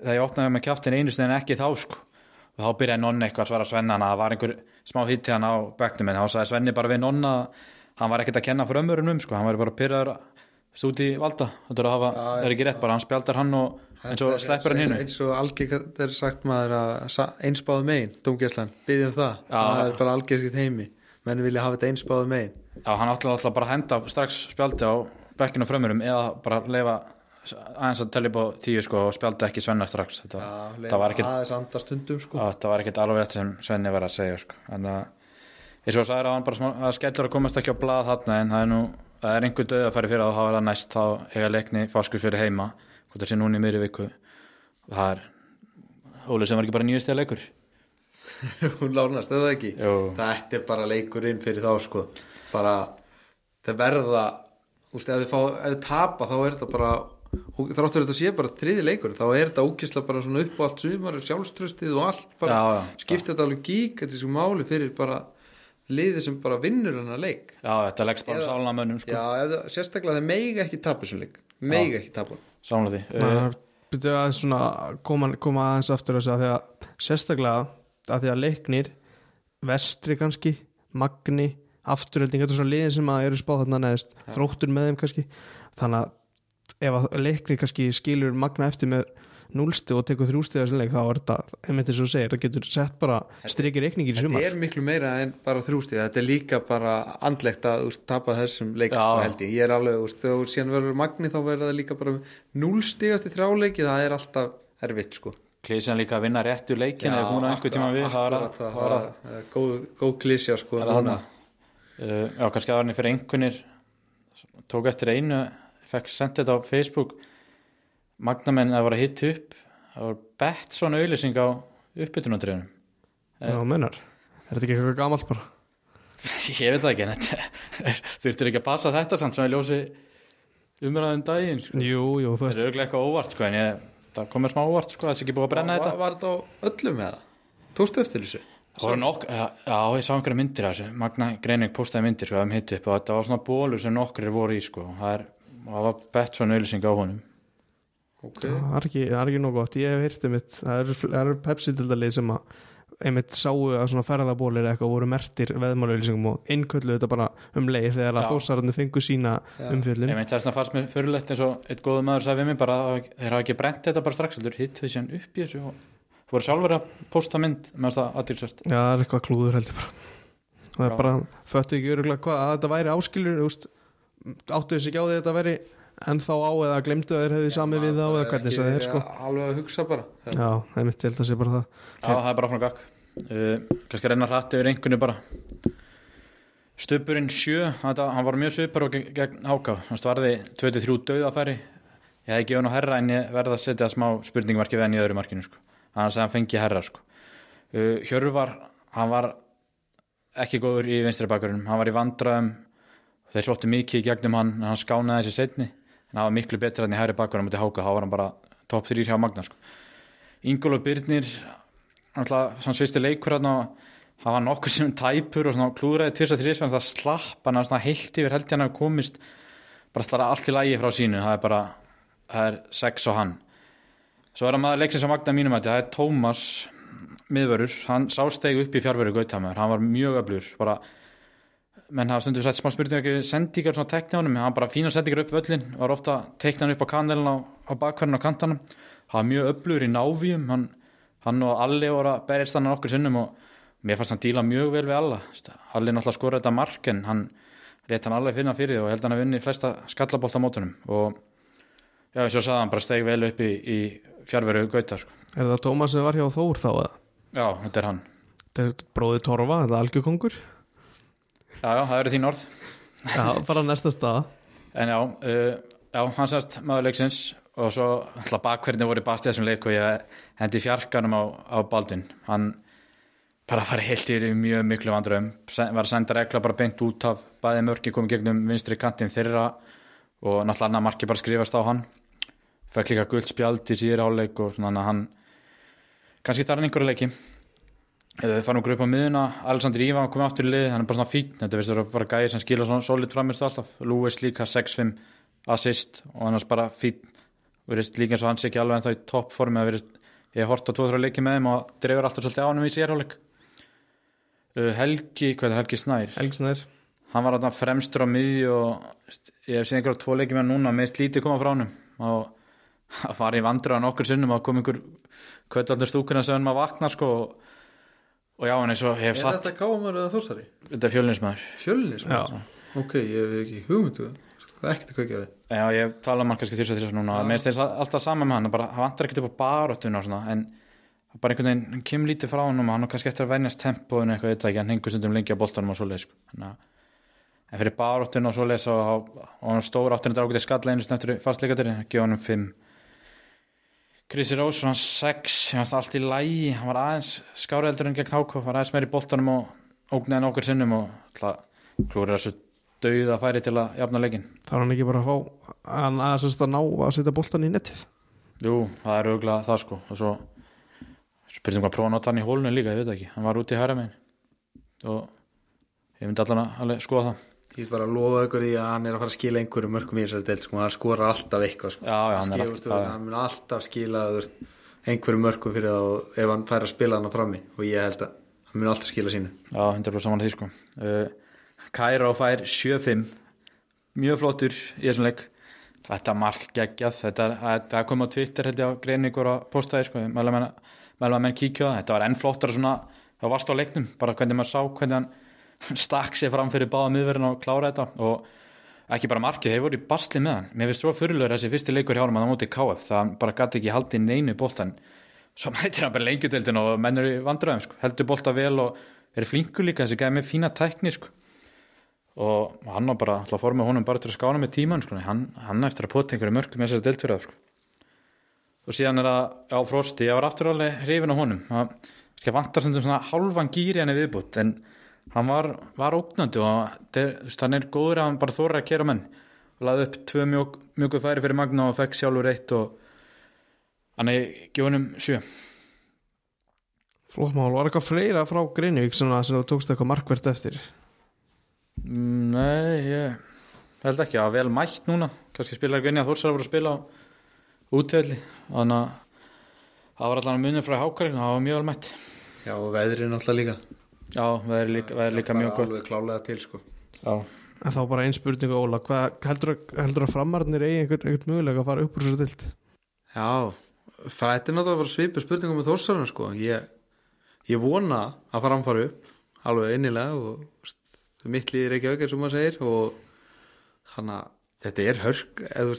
þegar ég opnaði með kjaftin einu en ekki þá sko. Og þá byrjaði nonni eitthvað að svara Svenna að það var einhver smá hitt hann á bekknum en þá sagði Svenni bara við nonna hann var ekkert að kenna fyrir ömurinn um sko, hann var bara pyrraður stúd í valda, þetta er er ekki rétt bara, hann spjaldar hann og eins og sleppur hann hinn eins og algjörg er sagt maður að einsbáðu megin, dómgæslan, byggjum það. Já. það er bara algjörgitt heimi menn vilja hafa þetta einsbáðu megin. Já, hann átti alltaf bara að henda strax spjaldi á bekkinu frömmurum eða bara leifa aðeins að tellja upp á tíu sko og spjaldi ekki Svenna strax þetta, það var ekkert sko Já, þetta var ekkert alveg rétt sem Svenni var að segja sko. þannig að eins og sagði að hann bara smá, að skellur að komast ekki á blað þarna en það er nú það er einhver döð að fara fyrir að hafa það næst þá eiga leikni fáskur fyrir heima hvort það sé núna í miðri viku það er Óli sem var ekki bara nýjast eða leikur hún lánast, eða ekki Jú. þetta er bara leikurinn fyrir þá sko. bara það verða þið fá, ef þið tapa þá er þetta bara þráttur þetta sé bara þriði leikur þá er þetta ókysla bara svona upp á allt sumar sjálfströstið og allt bara Já, já. skipta þetta alveg gík þetta er svo máli fyrir bara liði sem bara vinnur hennar leik Já, þetta leggst bara Eða- sálna mönnum sko. já, ef það, sérstaklega þeir meiga ekki tapa þessum leik meiga ekki tapa honum. Sálna því Það er byrjuð að svona koma, koma aðeins aftur þessu að því að sérstaklega að því að leiknir vestri kannski, magni afturölding, þetta er svona liðin sem að eru spáð þarna neðist, þróttur með þeim kannski. Þannig að ef að leiknir kannski skilur magna eftir með núlsti og tekur þrjústi þessum leik þá er þetta, einmitt eins og segir, það getur sett bara strikir reikningir í þetta sumar. er miklu meira en bara þrjústið þetta er líka bara andlegt að úst, tapa þessum leik Já. sko, held ég, ég er alveg úst, þegar síðan verður magni þá verður það líka bara núlstig eftir þrjáleiki, það er alltaf erfitt sko. Klísjan líka að vinna réttu leikin eða hún á einhver tíma við það var að- það var að- góð, góð klísja sko það var núna. Uh, Já, kannski aðvarni fyrir einhvernir tók eftir einu fekk sendið þetta á Facebook magnamenn að voru að hitta upp það var bett svona auðlýsing á uppbytunandriðunum Já, mennar, er þetta ekki eitthvað gamalt bara Ég veit það ekki en þetta þurftur ekki að passa þetta samt svona í ljósi umræðum daginn sko. Jú, jú, þú Það veist er auðvitað eitthvað óvart sko en ég, það komur smá óvart sko það sé ekki búið að brenna var, þetta var þetta á öllum með það? tókstu eftir þessu? Það voru nokk, já, já, ég sá einhverja myndir af þessu. Magna Greining postaði myndir sko, um hitt upp og þetta. Var svona bólur sem nokkur voru í sko. Það, er, það var bett svona auðlýsing á honum. Ok, það er ekki, það er ekki nóg gott, ég hef einmitt, það eru, það eru Pepsi-dildalið sem að einmitt sáu að svona ferðabólir eða eitthvað voru mertir veðmálauðlýsingum og innkölluðu þetta bara um leið þegar að Já. þósararnir fengu sína Já. umfjöllin Ég meint það er svona fannst mér fyrirlegt eins og eitt góðu maður sagði við mig bara að þeir hafa ekki brent þetta bara strax heldur. Hitt þau síðan upp í þessu og voru sjálfur að posta mynd með það aðtilsvært Já, það er eitthvað klúður heldur bara. Og það er bara, föttu ekki öruglega hvað að þetta væri áskilur, þú veist áttu þessi ekki á því að þetta væri ennþá á eða glemdu að þeir hefði samið við þá eða hvernig það er sko. alveg að hugsa bara Já. Já, það er mitt til að sé bara það. Já, það er bara frá gakk uh, kannski reyna hratt yfir einhverju bara. Stubburinn sjö þetta, hann var mjög svipar og gegn, gegn Háka hann varði 23 döðafæri ég hefði gefið hann á herra en ég verða að setja smá spurningmarki við hann í öðru markinu sko. Annars að hann fengi herra sko. uh, Hjörvar, hann var ekki góður í vinstri bakverðinum hann var í vandræðum. Þeir sóttu mikið í gegnum hann en hann skánaði þessi setni en hann var miklu betra enn í hæri bakverðinum Háka, þá var hann bara top 3 hjá Magna sko. Ingólu Byrnir náttúrulega svona svisti leikur hann og var nokkur sem tæpur og klúðræði tvist og þrís þannig að slapp hann var heilt yfir held hann hafi komist. Bara alltaf allt í lægi frá sínu. Það er bara, það er sex og hann svo er það maður leiksins á Magna mínum að það er Tómas miðvörur, hann sásteg upp í fjárveru Gautamöður, hann var mjög öflur bara, menn hafa stundu sett smá spurningar sendingar svona tekni á honum hann bara fína sendingar upp völlin, var ofta tekna hann upp á kanelin á, á bakverðin á kantanum. Hann var mjög öflur í návíum. Hann, hann og Alli voru að berjast hann okkur sinnum og mér fannst hann díla mjög vel við alla. Alli náttúrulega skora þetta mark en hann rétt hann alveg finna fyrir því og held hann að vinni flesta skallabólta mótunum. Og já, svo sagði hann bara steg vel upp í, í fjárveru Gauta sko. Er það Tómas sem var hjá Þór þá eða? já, þetta er hann. Þetta er bróði Torfa, þetta er algjörkongur. Já, já, það eru þín orð. Já, bara næsta stað. En já, uh, já hann sannst maður leiksins og svo alltaf bakverðinu voru bast í þessum leik og ég hendi fjarkanum á, á Baldvin. Hann bara var heilt í mjög miklu vandröðum var að senda regla bara beint út af bæði mörki komið gegnum vinstri kantin þeirra og náttúrulega annar marki bara skrifast á hann fekk líka guld spjald í síður áleik og svona hann kannski þar en einhverju leiki. Farum okkur upp á miðuna Alexander Ívan komið áttur í lið, hann er bara svona fín þetta veist það bara gæðir sem skilur svona solid framistu alltaf. Lewis líka 6-5 assist og annars bara fín verist líka eins og hann sé ekki alveg en þá í toppformi að verist, ég hort á 2-3 leiki með þeim og drefur alltaf svolítið á hann í sérháleik uh, Helgi, hvað er Helgi Snær? Helgsnær hann var þarna fremstur á miðju og ég hef séð einhverja tvo leiki með hann núna meðist lítið koma frá hann og það var í vandröða nokkur sinnum að kom einhver kvöldaldur stúkuna sem hann maður vaknar sko og, og já, en eins og hef er satt þetta káamar eða þósari? þetta er fjölinsmaður fjölnis? Já, ok, ég hef ekki hugmyndu það. Er ekkert að kveikja þið Já, ég hef talað um hann kannski þess að þess að núna mér þess alltaf saman með hann bara, hann vantar ekkert upp á baróttuna og svona en er bara einhvern veginn, hann kemur lítið frá hann og hann er kannski eftir að venjast tempóinu eitthvað, það ekki, hann hengur stundum lengi á boltanum og svoleið sko. að en fyrir baróttun og svo lesa og, hann áttun þetta ákveði skalla einu snöttur fastleikatur, gefa hann um 5 Chrissy Rose hann 6, hann var allt í lægi hann var aðeins skáreldur en gegn Háko var aðeins meir í boltanum og ógnaði nokkur sinnum og alltaf klúrir þessu dauða færi til að jafna leikin Það er hann ekki bara að fá hann að, að ná að setja boltan í nettið Jú, það er auðvitað það sko. Og svo spurning hvað prófa að nota hann í hólnu líka, ég veit ekki. Hann var úti í hæra megin. Og ég myndi allan að skoða það Ég bara lofa ykkur því að hann er að fara að skila einhverju mörgum í þessari deild sko, hann skorar alltaf eitthvað sko. Já, já, hann Skilur, alltaf- veist, hann mun alltaf skila veist, einhverju mörgum fyrir það og ef hann fær að spila hann frammi. Og ég held að hann mun alltaf skila sínu. Já, 100% saman því sko. Uh, Kairo fær 7-5 mjög flottur í þessum leik. Þetta mark geggjað. Þetta, þetta kom á Twitter held ég á greiningur að postaði sko, menn, meðlega menn kíkja á það. Þetta var enn flottar svona það varst á leiknum, bara hvernig maður sá hvernig hann stakk sér fram fyrir báða miðverðin og klára þetta og ekki bara markið, þeir voru í basli með hann mér finnst svo fyrirlegur þessi fyrsti leikur hjá hann að það móti KF, það bara gæti ekki haldið neinu boltan, svo mætir hann bara lengjudeldin og mennur í vandröðum sko. heldur bolta vel og er flinkur líka þessi gæði með fína tækni sko. og hann var bara alltaf fór með honum bara til að skána með tíman sko. hann, hann eftir að pota einhverju mörgum með þessari það sko. og síðan er það á frosti, ég var aftur alveg hrifin á honum það vantar sem svona hálfan gýri hann viðbútt en hann var, var ógnandi og hann er góður að hann bara þóra að kera menn. Og laði upp tvö mjög, mjög færi fyrir Magna og fekk sjálfur eitt og hann er gjónum sjö. Flott mál, var eitthvað fleira frá Greinvík sem að sem þú tókst eitthvað markvert eftir? Nei, ég held ekki, var vel mætt núna. Kannski spilar í að Þórsar voru að spila á útvelli. Þannig að það var allan munið frá hákarinn það var mjög vel mætt. Já og veðrið náttúrulega líka Já, það er líka, það er líka mjög gott. Alveg klálega til sko. Já, En þá bara einn spurning Óla, hvað heldur, að- heldur að framarnir eigi einhvern, einhvern mögulega að fara upp úr þessu dild? Já, frættir náttúrulega að fara svipa spurningum með Þórsarinn sko. Ég, ég vona að fara fara upp alveg innilega og veist, mitt líður ekki aukar sem maður segir og þannig að þetta er hörk eða,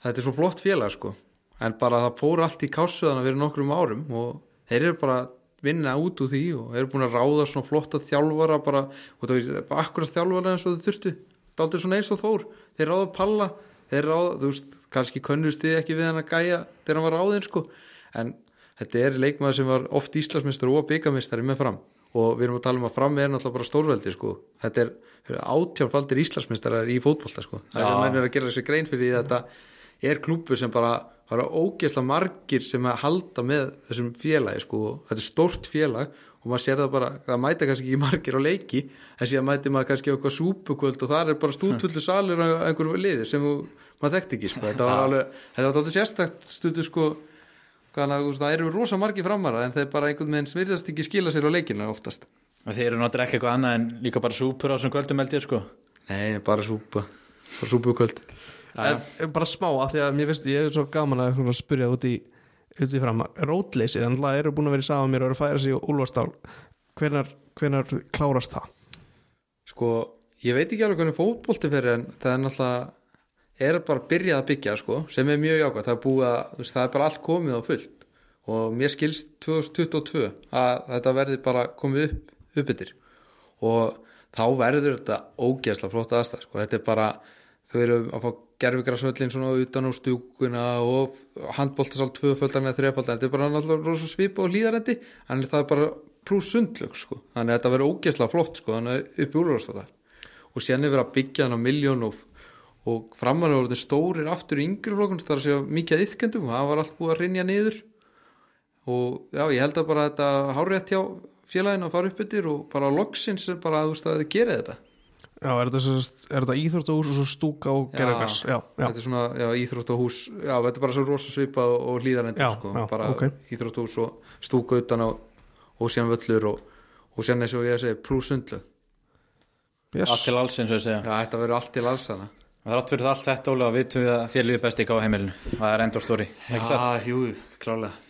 þetta er svo flott félag sko. En bara það fór allt í kásuðana fyrir nokkrum árum og þeir eru bara að vinna út úr því og eru búin að ráða svona flotta þjálfara bara, og það er bara akkurat þjálfara eins og þau þurftu. Dálítið svona eins og þór. Þeir ráða palla, þeir ráða þú veist, kannski könnust þið ekki við hann að gæja þegar hann var ráðinn sko. En þetta er leikmaður sem var oft Íslandsmeistar og byggamistari með fram. Og við erum að tala um að fram er náttúrulega bara stórveldi sko. Þetta er átjánfaldir Íslandsmeistarar í fótbolta sko. Það er að menn er að gera þessi grein fyrir að þetta er klúpur sem bara var ógeðslega margir sem að halda með þessum félagi sko. Þetta er stórt félag og maður sér það bara, það mæta kannski ekki margir á leiki en síðan mæti maður kannski á eitthvað súpukvöld og það er bara stútvöldu salir á einhverju liði sem maður þekkti ekki sko. Þetta var alveg, þetta var tóttu sérstakt stundu sko. Að það eru rosa margir framara en þeir bara einhvern veginn svirðast ekki skila sér á leikina oftast. og þeir eru náttúrulega ekki eitthvað annað en líka bara súpur á þessum kvöldum held ég sko. Nei, bara súpa, bara súpukvöld. En, en bara smá, af því að mér finnst ég er svo gaman að spyrja út í, út í fram rótleysið, þannig að eru búin að vera í saman mér og eru að færa sig í úlfastál hvenar, hvenar klárast það? Sko, ég veit ekki alveg hvernig fótbolti fyrir en það er náttúrulega, er bara byrjað að byggja sko, sem er mjög jákvæmt. Það er búið að, það er bara allt komið á fullt og mér skilst 2022 að þetta verði bara komið upp, upp yfir og þá verður þetta ógeðslega flott aðstæð sko. Þetta er bara, þau eru að fá gerfigrasvöllin svona utan úr stúkuna og handboltasál tvöföldan eða þreföldan, þetta er bara náttúrulega rosa svipa og hlýðarendi, en það er bara pluss sundlög sko, þannig að þetta verður ógeðslega flott sko, þannig að upp í úrvarstáðar og síðan er verið að byggja hann á miljón og, og framan er orðin stórir aftur í yngri flokkun, það er að segja mikið að yðkendum, það var allt búið að rinja niður. Og já, ég held að bara þetta hárétt hjá félaginu að fara upp yfir og bara loksins bara að þú veist að gerið þetta Já, er þetta, er íþróttahús og svo stúka og já, þetta er svona já, íþróttahús já, þetta er bara svo rosa svipa og, og hlýðarendur sko, já, bara ok. íþróttahús og stúka utan á og síðan völlur og, og síðan eins og ég að segja pluss sundlu allt yes. til alls eins og ég segja. Já, þetta verður allt til alls hana Það er átt fyrir allt þetta Óli og vitum við að þér líður best í gáheimilinu það er endur stóri já, jú, klálega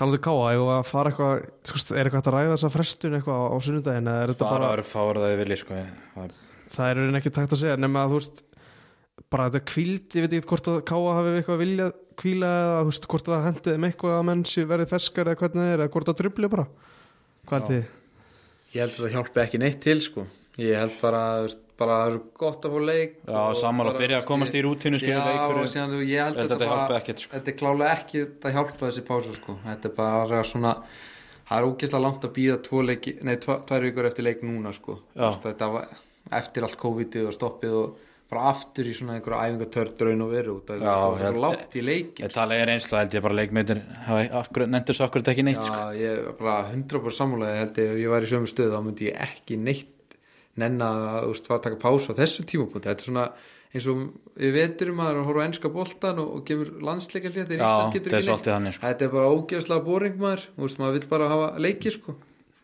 Talaðu káa, ég var að fara eitthvað er eitthvað að ræða þessa frestun eitthvað á sunnudaginn eða er þetta bara bara, að fára það þið vilji sko. það er er raunin ekki takt að segja nema að þú veist bara þetta kvíld, ég veit ekki hvort að káa hafi eitthvað viljað kvíla eða þú veist hvort að hendið um eitthvað að menn séu verið ferskar eða hvernig það er eða hvort það trubli bara hvað er Já. þið? Ég held að það hjálpi ekki neitt til sko Ég held bara, veist, bara það er gott að fá leik Já, sammála, bara, byrja að komast í skilur, Já, leikur- og síðan, ég held að að þetta bara ekkert, sko. Þetta er klálega ekki að hjálpa þessi pása sko. Þetta er bara svona Það er ógeðslega langt að býða tvær vikur eftir leik núna sko. Þetta var eftir allt COVID-ið og stoppið og bara aftur í svona einhverja æfingatörn draun og veru Það var ég- svo langt í leikin Ég tala er einslu held ég bara leikmyndir Nendur svo akkurat ekki neitt sko. Já, ég er bara 100% sammálaði held ég ef ég var í sömu stöð þá myndi ég ekki neitt nenna að að taka pásu á þessu tímapunkti þetta er svona eins og við veturum að það er að horfa á ennska boltan og, og gefur landsleika hlið þegar Ísland getur er ekki þannig, sko. þetta er bara ógeðslega boring maður. Veist, maður vill bara hafa leiki sko.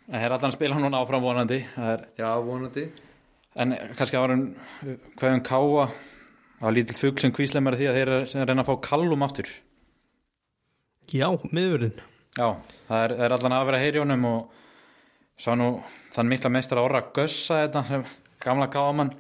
En hér allan spila núna áfram vonandi. Það er, já, vonandi. En kannski árum Hvað um káa? Það var lítill fugg sem kvíslemar því að þeir eru sem reyna að fá kallum aftur. Já, miðurinn Já, það er, það er allan að vera heyrjónum og sá nú þann mikla meistar orra gössa þetta sem gamla káamann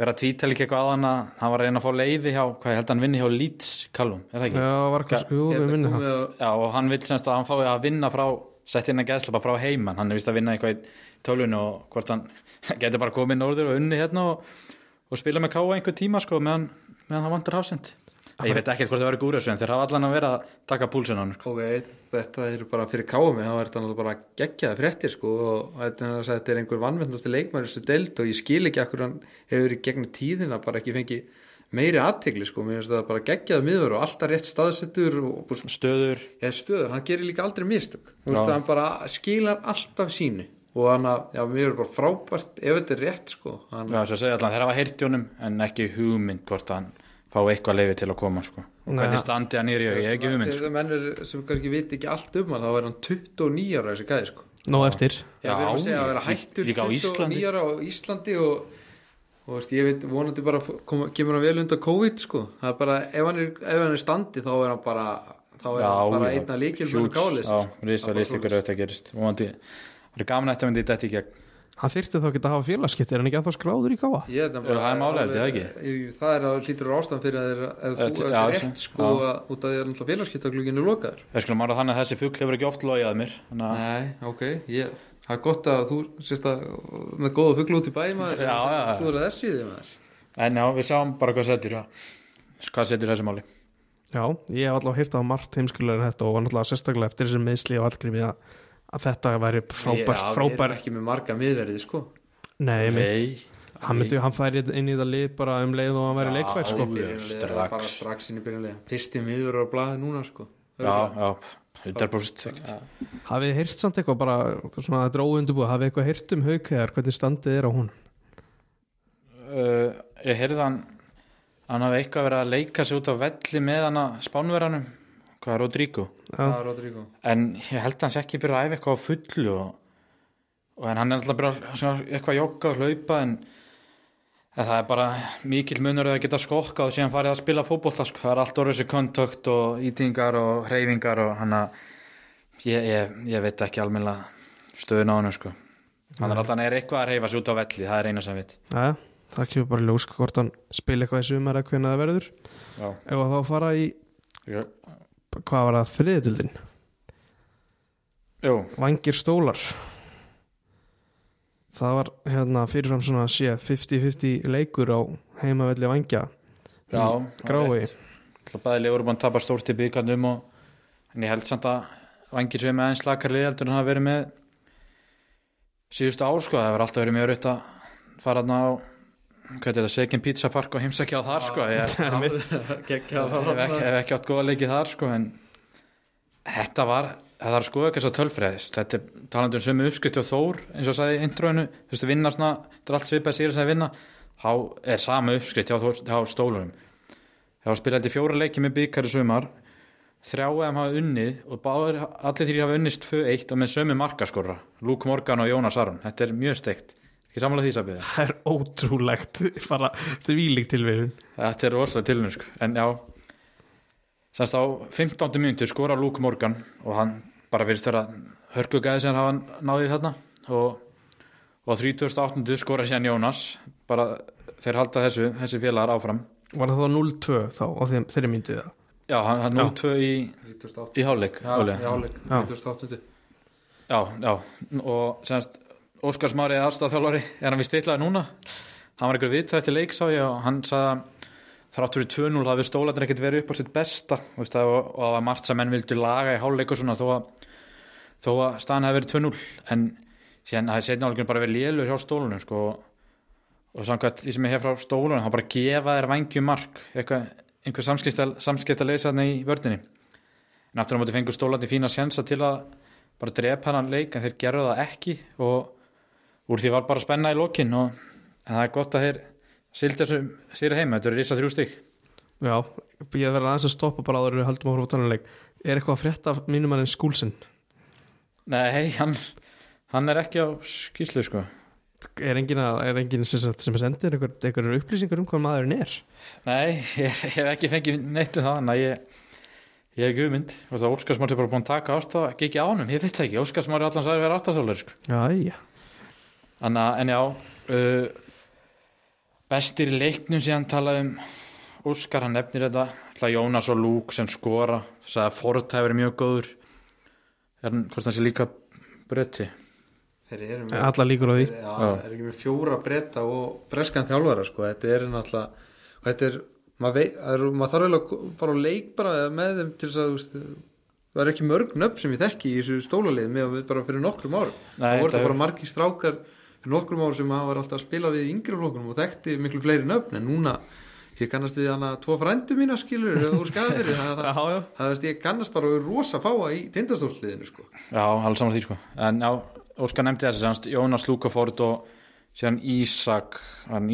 vera að tvítal ekki eitthvað að hann að hann var að reyna að fá leiði hjá, hvað ég held að hann vinni hjá Leeds kallum, er það ekki? Já, var að komið að- Já, og hann vil semst að hann fái að vinna frá sett inn að geðslapa frá heiman. Hann er vist að vinna eitthvað í tölvun og hvort hann getur bara komið norður og unni hérna og, og spila með káa einhver tíma sko meðan, meðan það vantar hafsend ég veit ekkert hvort það verður gúrið en þeir hafa allan að vera að taka púlsun á hann sko. ok, þetta er bara fyrir kámi þá er þetta náttúrulega bara geggjaði fréttir sko og þetta er, er einhver vannvendasti leikmæri sem deild og ég skil ekki akkur hann hefur í gegnum tíðina bara ekki fengið meiri aðtegli sko, mér finnst það bara geggjaði miður og alltaf rétt staðsettur og, stöður. Eða stöður, hann gerir líka aldrei mistök. Að hann bara skilar alltaf sínu og hann að, já, mér er bara frábært ef þetta er rétt sko. Hann, Já, svo segja allan, þeir hafa heyrtjónum en ekki hugmynd hvort hann fá eitthvað leiði til að koma sko. og hvernig standi hann nýri, ég hef ekki hugmynd sko. menn er, sem kannski viti ekki allt um hann þá er hann 29 ára þessi gæði sko. Nó eftir. Já, við erum að segja að vera hættur líka á Íslandi. 29 ára á Íslandi og, og veist, ég veit, vonandi bara kom, kemur hann vel undan COVID sko. Það er bara, ef hann er, ef hann er standi þá er hann bara, þá er hann bara einna líkil með kális. Já, risa list ykkur auðvitað gerist. Vonandi, það er gaman að myndi þetta í gegn Hann þyrfti þá ekki að hafa félagskipti Er hann ekki að þá skráður í káa? Ég er Já, það er ég, ég- Það er að hlýtur ástæðan fyrir að þeir, ef þú ert já, rétt sko að, út að þið er náttúrulega félagskiptagluginu lokaður. Það skulum ára þannig að þessi fugl hefur ekki oft logið að mér að Nei, ok, ég, það er gott að þú sést að með góða fuglu út í bæ maður. Já, já, já. Þú er að þessu í því maður. En já, við sáum bara hvað setur. Hvað setur þessi máli? Já, ég hef allavega hýrt að, þetta væri frábært, Já, Við frábært erum ekki með marga miðverðið sko. Nei, nei. Nei, hann myndi, hann færi inn í það lið bara um leið og hann væri leikfært sko. Bara strax. inn í byrjunlega Fyrsti miðverður á blaði núna sko. Já, já, 100% Já. Hafið þið heyrt samt eitthvað bara svona þetta er óundubúið, hafið þið eitthvað heyrt um haukæðar hvernig standið er á hún? uh, Ég heyrði hann Hann hafði eitthvað verið að leika sig út á velli með hann að spánverðanum Hvað er Rodrigo Já, Rodrigo En ég held að hans ekki byrja að æfa eitthvað á fullu og, og en hann er alltaf svona eitthvað að jogga og hlaupa en, en það er bara mikil munur að geta skokka og síðan farið að spila fótbolta sko. það er allt orðið þessi kontakt og ítingar og hreyfingar og hann að ég, ég, ég veit ekki almennilega stöðun á hann sko. hann er alltaf er eitthvað að hreyfa sig út á velli það er eina sem ég veit Jæja, það kemur bara í ljós hvort hann spila eitthvað í sumar eða hvernig það verður Já. Ef að þá fara í. Hvað var það, þriðildin Jú, Vangir stólar. Það var hérna fyrirfram svona sé 50-50 leikur á heimavelli vangja. Já Grái Bæði legur búin að tapa stórt í byggarnum og en ég held samt að vangir sem með eins lakar liðaldur en hafa verið með síðustu ár sko, það hefur alltaf verið mjög rutt að fara þarna á hvað er þetta, Second Pizza Park og heimsækja á þar sko, ég að hef ekki, átt góða leikið þar sko, en þetta var það að skoða ekki þess að tölfræðist þetta er talandi um sömu uppskrift og Þór eins og sagði í introinu, þú veist, vinna svona þetta er allt svipað sér sem að vinna. Þá er sama uppskrift hjá, stólurum það var spilað í fjóra leiki með byggar í sumar. Þrjá eða hafa unnið og báður, allir þrjir hafa unnist 2-1 og með sömu markaskorra Luke Morgan og Jónas Aron. Þetta er mjög steikt, ekki samlega því sabið Það er ótrúlegt bara þvílík tilvíðun Þetta er rosalega tilnur sko. en já semst á 15. mínútur skora Luke Morgan og hann bara virðist vera hörkugæði sem hafa náðið þarna og, og á 38. skora síðan Jónas bara þeir halda þessu, þessi félagar áfram Var það þá 0-2 þá á þeim, þeirri myndið það? já, hann, hann Já. 0-2 í, 38 í hálfleik Já, Óli. já, leik, Já. 38 já, já og semst Óskar Smári aðstæðþjálfari er hann við stillaði núna? Hann var einhver viðtæð eftir leik sá ég og hann sagði þráttur í 2-0 hafi stólarnir ekkert verið upp á sitt besta. Og það var margt sem menn vildu laga í háluleik og svona þó að, þó að staðan hefði verið 2-0 en síðan hafi setna álíkun bara verið lélur hjá stólunum sko, og samkvæmt því sem ég hef frá stólunum þá bara gefa þér vangjum mark. Eitthvað, einhver samskipta, samskipta leysa þarna í vördinni en aftur á móti fengur stólarnir fína sjensa til að bara drepa hann leik en þeir gerðu það ekki. Og úr því var bara spenna í lokin og en það er gott að þeir sildi þessu sér heima, þetta eru risa þrjú stygg Já, ég verður aðeins að stoppa bara áður en að horfa á tanuleik Er eitthvað að frétta mínum mannin skúlsinn? Nei, hann, hann er ekki á skýslu sko. Er engin, að, er engin sem, sendir einhver, einhver upplýsingar um hvað maðurinn er? Nei, ég, ég hef ekki fengið neitt um það að ég, ég og það Óskarsmári er bara búin að taka ástaf ekki ánum, ég veit það ekki, Óskarsmári allan sagði að vera ástafsólar sko. Já, já Þannig að, en já uh, bestir í leiknum síðan talaði um. Óskar, hann nefnir þetta. Ætla Jónas og Lúk sem skora. Sagði að Ford hefur verið mjög góður. Er hann, hvort hann sé líka bretti? Þeir eru Alla líkur á því. Já, Já. er ekki með fjóra breyta og breskan þjálfara sko. þetta er náttúrulega og þetta er, maður, það er, maður þarf eiginlega að fara á leik bara með þeim til þess að þú veist, það er ekki mörg nöfn sem ég þekki í þessu stólalið með að við bara fyrir nokkrum árum. Nei, það voru þetta þetta bara er- margir strákar nokkrum árum sem hafa var alltaf að spila við yngri flokkunum og þekkti miklu fleiri nöfn en núna, ég kannast við hana tvo frændu mína skilur úr skafiri það, ég kannast bara við rosa fáa í tindastólliðinu sko. Já, alls saman því sko. En já, Óskar nefndi þessi semst, Jónas Lúkaford og síðan Ísak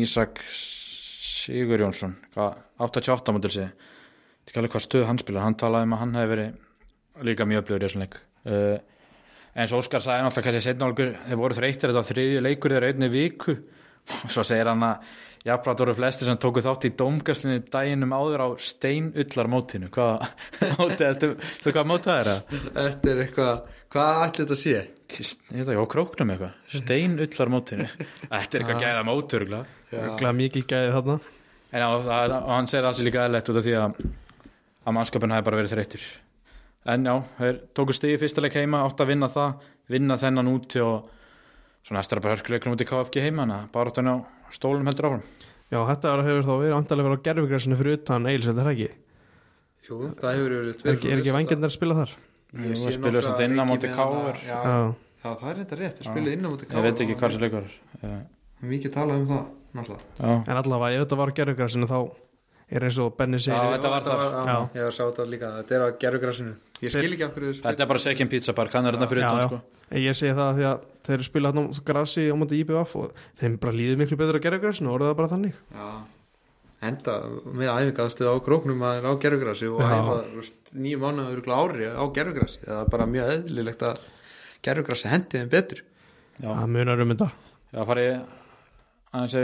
Ísak Sigur Jónsson hvað, 88 mútil sig þetta er ekki alveg hvað stöð hann spilar hann talaði um að hann hefði verið líka mjög öflugur í þessum leik. Uh, eins og Óskar sagði náttúrulega kannski setna álgur þeir voru þreytir þetta var þriðju leikur þeirra einni viku. Og svo segir hann að jafnframt voru flesti sem tóku þátt í dómgæslinni daginum áður á steinullar mótinu hvað mótið, þetta, þetta hvað mótið það er það? Þetta er eitthvað, hvað ætli þetta sé? ég veit ekki, á króknum eitthvað. Steinullar mótinu þetta er eitthvað gæða móturugla Glæða mikil gæði þarna. En já, það, hann segir það sér líka eðlegt út af því að, að mannskapin hafi bara verið þreyttur en já, þeir tóku stigi fyrsta leik heima átt að vinna það, vinna þennan úti og svo næsta er bara hörkuleikunum út í KFG heima, en að bara á stólum heldur áfram. Já, þetta hefur þá verið andalega verið á gerfugræsinu fyrir utan Eilsveld, er það ekki? Jú, það hefur verið Er er ekki vangirnar að spila þar? Ég Jú, sé spiluðu nokkra samt inn á móti hana- Já, það er þetta rétt, þeir spiluðu inn á móti ég veit ekki hvað þessi leikur Mikið talað um það, náttúrulega. Já, en allavega ef þetta var á gerfugræsinu þá er eins og Benni Já, segir þetta var þar. Já, Já. ég var sá þetta líka, þetta er á gerfugrasinu Ég skil ekki af hverju þeir þetta er bara second pizza bar, hann er þetta fyrir Já, utan já. sko. Ég segi það því að þeir spila hann á grassi á móti IBF og þeim bara líður miklu betur á gerfugræsinu og orðið það bara þannig. Já, enda með æfingaðstöð á króknum að er á gerfugrasi og Já. æfa nýju mánuður ári á gerfugrasi það er bara mjög eðlilegt að gerfugrasi hendi þeim betur. Já, Það munar um þetta. Já farið aðeins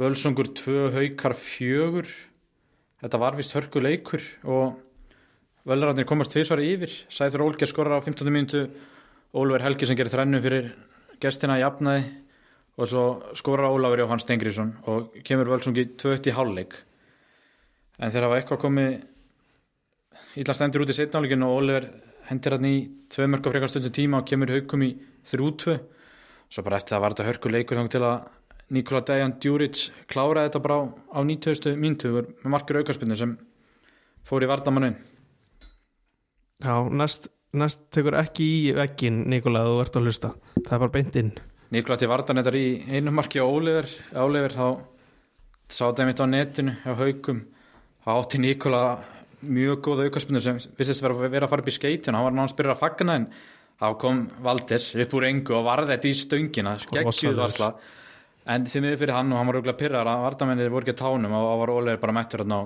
Völsungur tvö haukar fjögur. Þetta var vist hörku leikur og Völrarnir komast tvisvar yfir. Sæður Ólger skorar á 15. minútu Ólfur Helgi sem gerir þrennu fyrir gestina í jafnaði og svo skorar Ólafur Jóhann Stengriðsson og kemur Völsungi 2-1 í hálfleik. En þeir hafa eitthvað komið illa stendur út í setnáleikin og Ólfur hendir hann í tvö mörg á frekar stundu tíma og kemur haukum í 3-2 svo bara eftir það var þetta hörku leikur til að Nikola Dejan Djuric kláraði þetta bara á, á 90. mínútu með markur aukarspinnu sem fór í vardamannin já næst, næst tekur ekki í veggin Nikola að þú ert að hlusta. Það er bara beint inn. Nikola til vardan þetta í einu marki á Óliver, Óliver þá sá þetta mitt á netinu á haukum. Þá átti Nikola mjög góð aukarspinnu sem vissist vera, vera að fara upp í skeitin hann var náttúrulega að spyrja að fagna en þá kom Valders upp úr engu og varði þetta í stöngina. Rosalegur. varsla en því miður fyrir hann og hann var auðvitað pyrrar að vardamennir voru ekki að tánum og var Óliver bara mættur hann á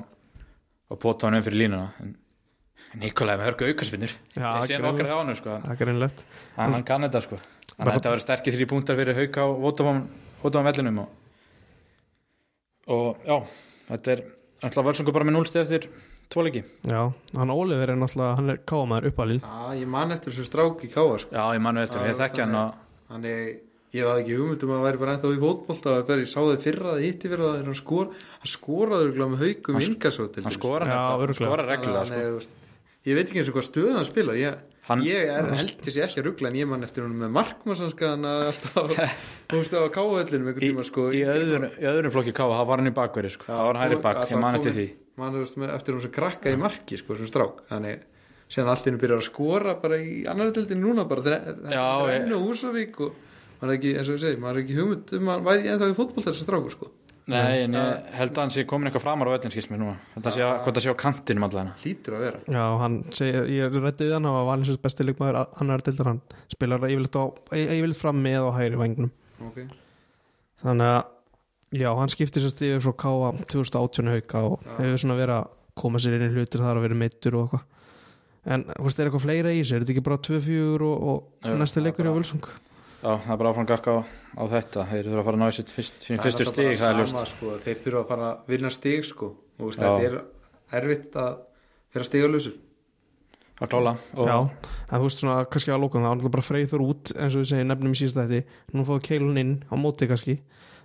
og póta hann um fyrir línuna. En Nikola er með hörku aukarspinnur Já, ég sé nokkar hjá hann sko. Það er greinlegt hann, hann kann þetta sko. Þannig Bara- að verður sterkir þrjí púntar fyrir hauka og Vótafán vellinum og, og já þetta er alltaf völsungur bara með núlstið eftir tvo leiki. Já, hann Oliver er náttúrulega, hann er kámaður uppalinn. Já, ég man eftir þessu strák í káa sko. já ég mann eftir, ég þekki hann og Þannig, ég hafði ekki hugmynd um að væri bara ennþá í fótbolta að þegar ég sá það fyrra það hitti fyrra er hann skor hann skoraður með haukum Hann- ingasó til hann hann skorar reglulega sko. Ég veit ekki eins og hvað stöðan hann spilar. Ég, Hann- ég er held til sér ekki að ruggla en ég mann eftir hún með markmannsanskaðan að alltaf, þú veist það á káöllinu með í, einhvern tíma sko. í, öðru, í öðrum flokki ká, það var hann í bakveri sko. það var hæri bak, ég man eftir því. mann með eftir hún sem krakka í marki sko sem strák. Þannig síðan allt innu byrjar að skora bara í annar deildinu núna bara það er ég- enn og Húsavík og maður er ekki, eins og ég segi, maður er ekki hugmynd um að væri ennþá í fótboll þessi strákur sko. Nei, en ég held að hann sé komin eitthvað framar á öllin skýrst mér núna. Held að sé að, hvort það sé á kantinum allavega hlýtur að vera. Já, hann segir, ég rætti við hann að valin sem besti leikmaður annar deildar hann spilar yfirleitt, á, yfirleitt fram með og hægri vangnum okay. þannig að já, hann skiptir sér stíður frá K.A. 2018 hauka og Já. hefur svona verið að koma sér inn í hlutir þar að vera meittur og eitthvað. En þú veist, er eitthvað fleira í sér, er þetta ekki bara 2-4 og, og er leikur hjá bara- Völsung Já, það er bara áfram gakka á, á þetta. Þeir þurfa að fara að ná er fyrstu stig, það er ljóst. sko, þeir þurfa að fara að vinna stig sko. Og þetta er erfitt að vera stigalösur að klála og Já, en þú veist svona kannski að lóka það var náttúrulega bara freyður út eins og við segjum nefnum í síðasta þetta nú fóðu Keilun inn á móti kannski.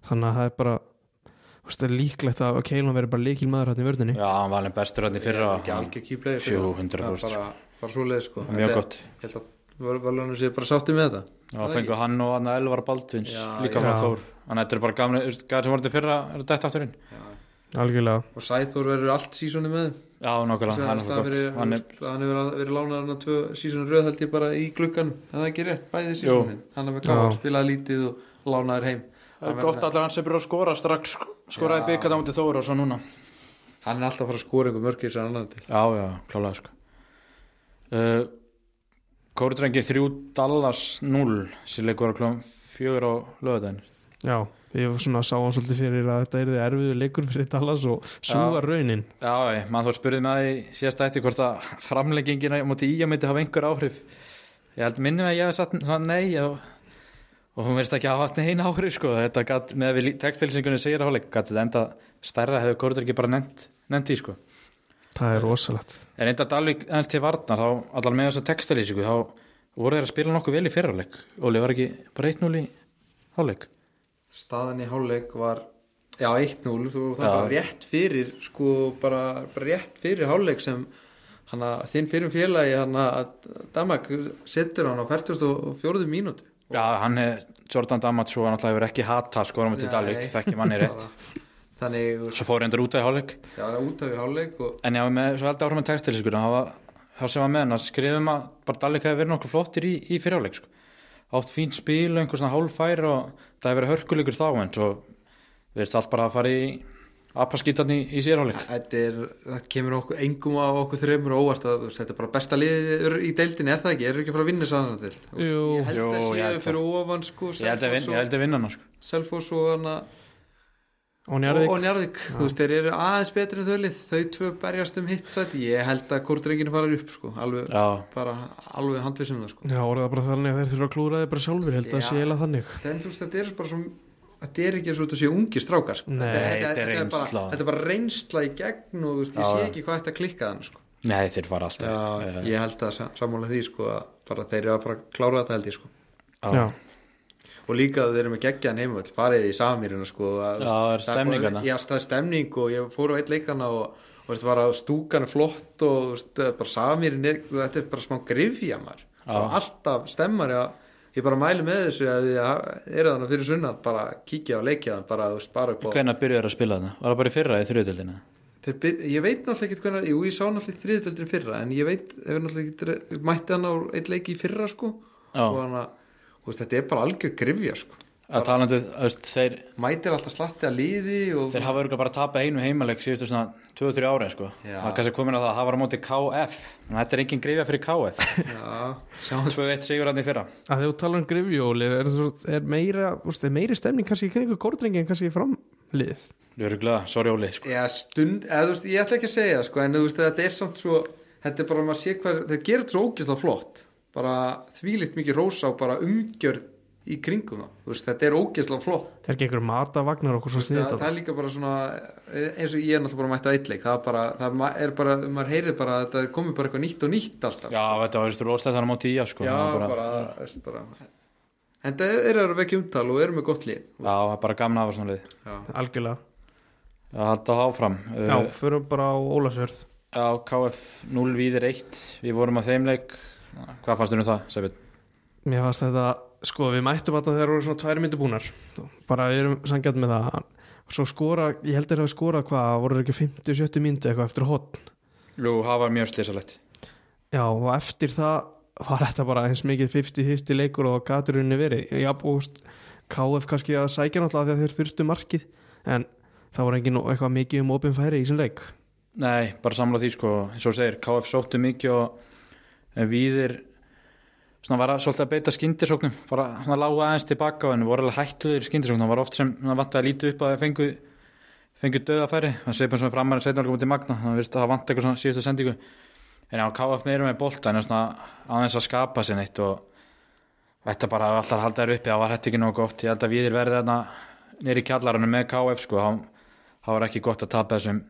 Þannig að það er bara þú veist, það er líklegt að Keilun veri bara líkil maður hann í vörðinni Já, hann var alveg bestur hann í fyrra. Ekki hann- algjör kýplega 400%, bara, bara svo leið sko. Mjög gott. ég held að valunum sé bara sátti með þetta. Já, fengu hann og hann Elvar Baldvins Já, líka frá Þór. Þannig að þetta er bara gamli, gæði sem voru til fyrra er þetta aftur inn? Algjörlega. Og Sæþór verður allt sísoni með. Já, nákvæmlega, hann er það gott. Hann er, þú veist, hann hefur verið lánaður hann að tvö sísoni röð held ég bara í gluggan það er ekki rétt, bæði sísonin. Hann er með Já. spilaði lítið og lánaður heim. Það er gott allar hann sem byrjar að skora strax skoraði Já. byggat á mútið Þór og svo núna. Hann er alltaf að fara að skora einhver mörkir sem annan til. Já, já, klálega sko. Uh, Kórdrengi 3 Dallas 0 sér leikur á klóm 4 á lögudaginn Já, ég var svona að sá hann svolítið fyrir að þetta er erfiðu leikur fyrir Dallas og súga raunin. Já, ég, mann þó spurði með því síðast eftir hvort að framlengingina mútið í að myndi hafa einhver áhrif. Ég held minni að ég hef sagt svona nei og, og hún verðist ekki að hafa haft neina áhrif sko. Þetta gat, með við textilsingunni segir að hálfleik gæti þetta enda stærra hefur Kórdrengi bara nefnt, nefnt í sko Það er rosalegt. En reynda Dalvik aðeins til varnar þá allar með þessa textalýsingu þá voru þeir að spila nokkuð vel í fyrrarleik Óli var ekki bara 1-0 í hálfleik? Staðan í hálfleik var já 1-0 þú- það Já. var rétt fyrir sko bara, bara rétt fyrir hálfleik sem hann að þinn fyrir félagi hann að Damak setur hann á 44 mínúti Já, hann er Jordan Damatsu hann alltaf hefur ekki hata skorum til Nei. Dalvik, þekki manni rétt þannig Svo fór hendur út af í hálfleik. Já hann er út af í hálfleik og En já, með, svo held textalýsingu það var það sem var með hann að skrifum að bara Dalvik hefði verið nokkuð flottir í, í fyrrarleik sko. átt fín spil og einhver svona hálfæri og það hefur verið hörkuleikur þá en svo verðist allt bara að fara í apaskítan í, í sérhálfleik. Er, það kemur okkur engum af okkur þreymur óvart að þetta er bara besta liðið í deildinni er það ekki, er ekki að fara að vinna saman til Jú. ég held að ég held séu fyrir ofan og hana Og og, Njarðvík. Njarðvík, þú veist, þeir eru aðeins betri en þau lið, þau tvö berjast um hitt sæti, ég held að kórdrenginu fara upp sko, alveg, Já, bara alveg handvisum það sko, Já, orðið bara þannig að þeir þurfa að klúra þið bara sjálfur, ég held að Já. sé eiginlega þannig. Þetta er bara svo þetta er ekki eins og þetta sé ungi strákar sko. Nei, þetta, þetta er bara, þetta er bara reynsla í gegn og þú veist, ég sé ekki hvað þetta klikka þannig sko. nei þeir fara alltaf. Já, ég held að sa- sammála því sko, að bara þeir eru að fara að klára þetta held ég sko. Já, og líka að þeir eru með geggjan heimavöld farið í samýrina sko, að, Já, það er stemning þarna. já, það er stemning og ég fór á eitt leikana og, og veist, var að stúkan er flott og þú veist, bara samýrin er, þetta er bara smá grifja maður. Og alltaf stemmar ég, ég bara mæli með þessu að þið eru þannig fyrir sunnan bara kíkja og leikja þann bara, veist, bara upp á Hvenær byrjuður að spila þarna? Var það bara í fyrra í byr- ég veit náttúrulega ekki hvernig, jú ég sá náttúrulega þriðutöldin fyrra en ég veit, ef náttúrulega ekki mætti hann á eitt leiki í fyrra sko. Og hann að, veist, þetta er bara algjör grifja sko. Að talandu, þú veist, þeir, mætir alltaf slatti að liði og þeir hafa örgulega bara tapað einu heimaleg síðustu svona 2-3 ári sko. Það er kannski komin að það, það var á móti KF en þetta er engin greifja fyrir KF já, sjáum 2-1 sigur hann í fyrra. Að þegar þú talar um grifjóli er, er, er meira, er meiri stemning kannski í kringu kórdrengi en kannski í framlið Örgulega, sorry Óli sko. Já, stund, eða þú veist, ég ætla ekki að segja sko, en þú veist, þetta er samt svo, þetta er bara, maður sé hvað, þetta gerir svo ógislega flott, bara þvílitt mikið rósa og bara umgjörð í kringum það, þú veist, þetta er ógislega flott, þeir gengur matavagnar okkur svo það, sniðt það er líka bara svona, eins og ég er náttúrulega bara mætt á eitleik, það er bara, það er bara, maður heyrir bara að þetta er komið bara eitthvað nýtt og nýtt alltaf, Já, þetta var veist róslega þannig á að sko. Já, Það bara, bara, veist, bara, en það er að vekja umtal og eru með gott lið, Já, það er bara gaman að hafa svona lið. Já, algjörlega. Já, halda það áfram Já, uh, förum bara á Ólafsverð á KF 0 víðir 1 við vorum á þeim leik hvað fannst þér um það, Sæbjörn? Mér fannst þetta, sko við mættum að það þegar voru svona tvær myndu búnar. Bara við erum sangjart með það. Svo skora, ég held að það skora hvað voru ekki 50-70 myndu eitthvað eftir hotn Jú, það var mjög slísalegt Já, og eftir það var þetta bara eins mikið 50-50 leikur og gaturunni verið. Já, búst, KF kannski að sækja náttúrulega að þeir þurftu markið en það voru engin eitthvað mikið um opin færi í þessum leik. Nei, bara samla því sko, eins og segir KF sóttu mikið og viðir svona var að svolítið að beita skindirsóknum, bara svona lága aðeins tilbaka en voru alveg hættuður skindirsóknum það var oft sem vant að líti upp að það fengu fengu döðafæri, sé bara svona framar en setna alveg til magna, virðist að það vant eitthvað svona síðustu sendingu, en já, KF meirum með bolta en svona aðeins að skapa sér neitt og þetta bara alltaf að halda þér uppi, það var hætti ekki nóg gott. Ég held að viðir verði þarna nýri kjallarunum með KF sko, það var ekki gott að tapa þessum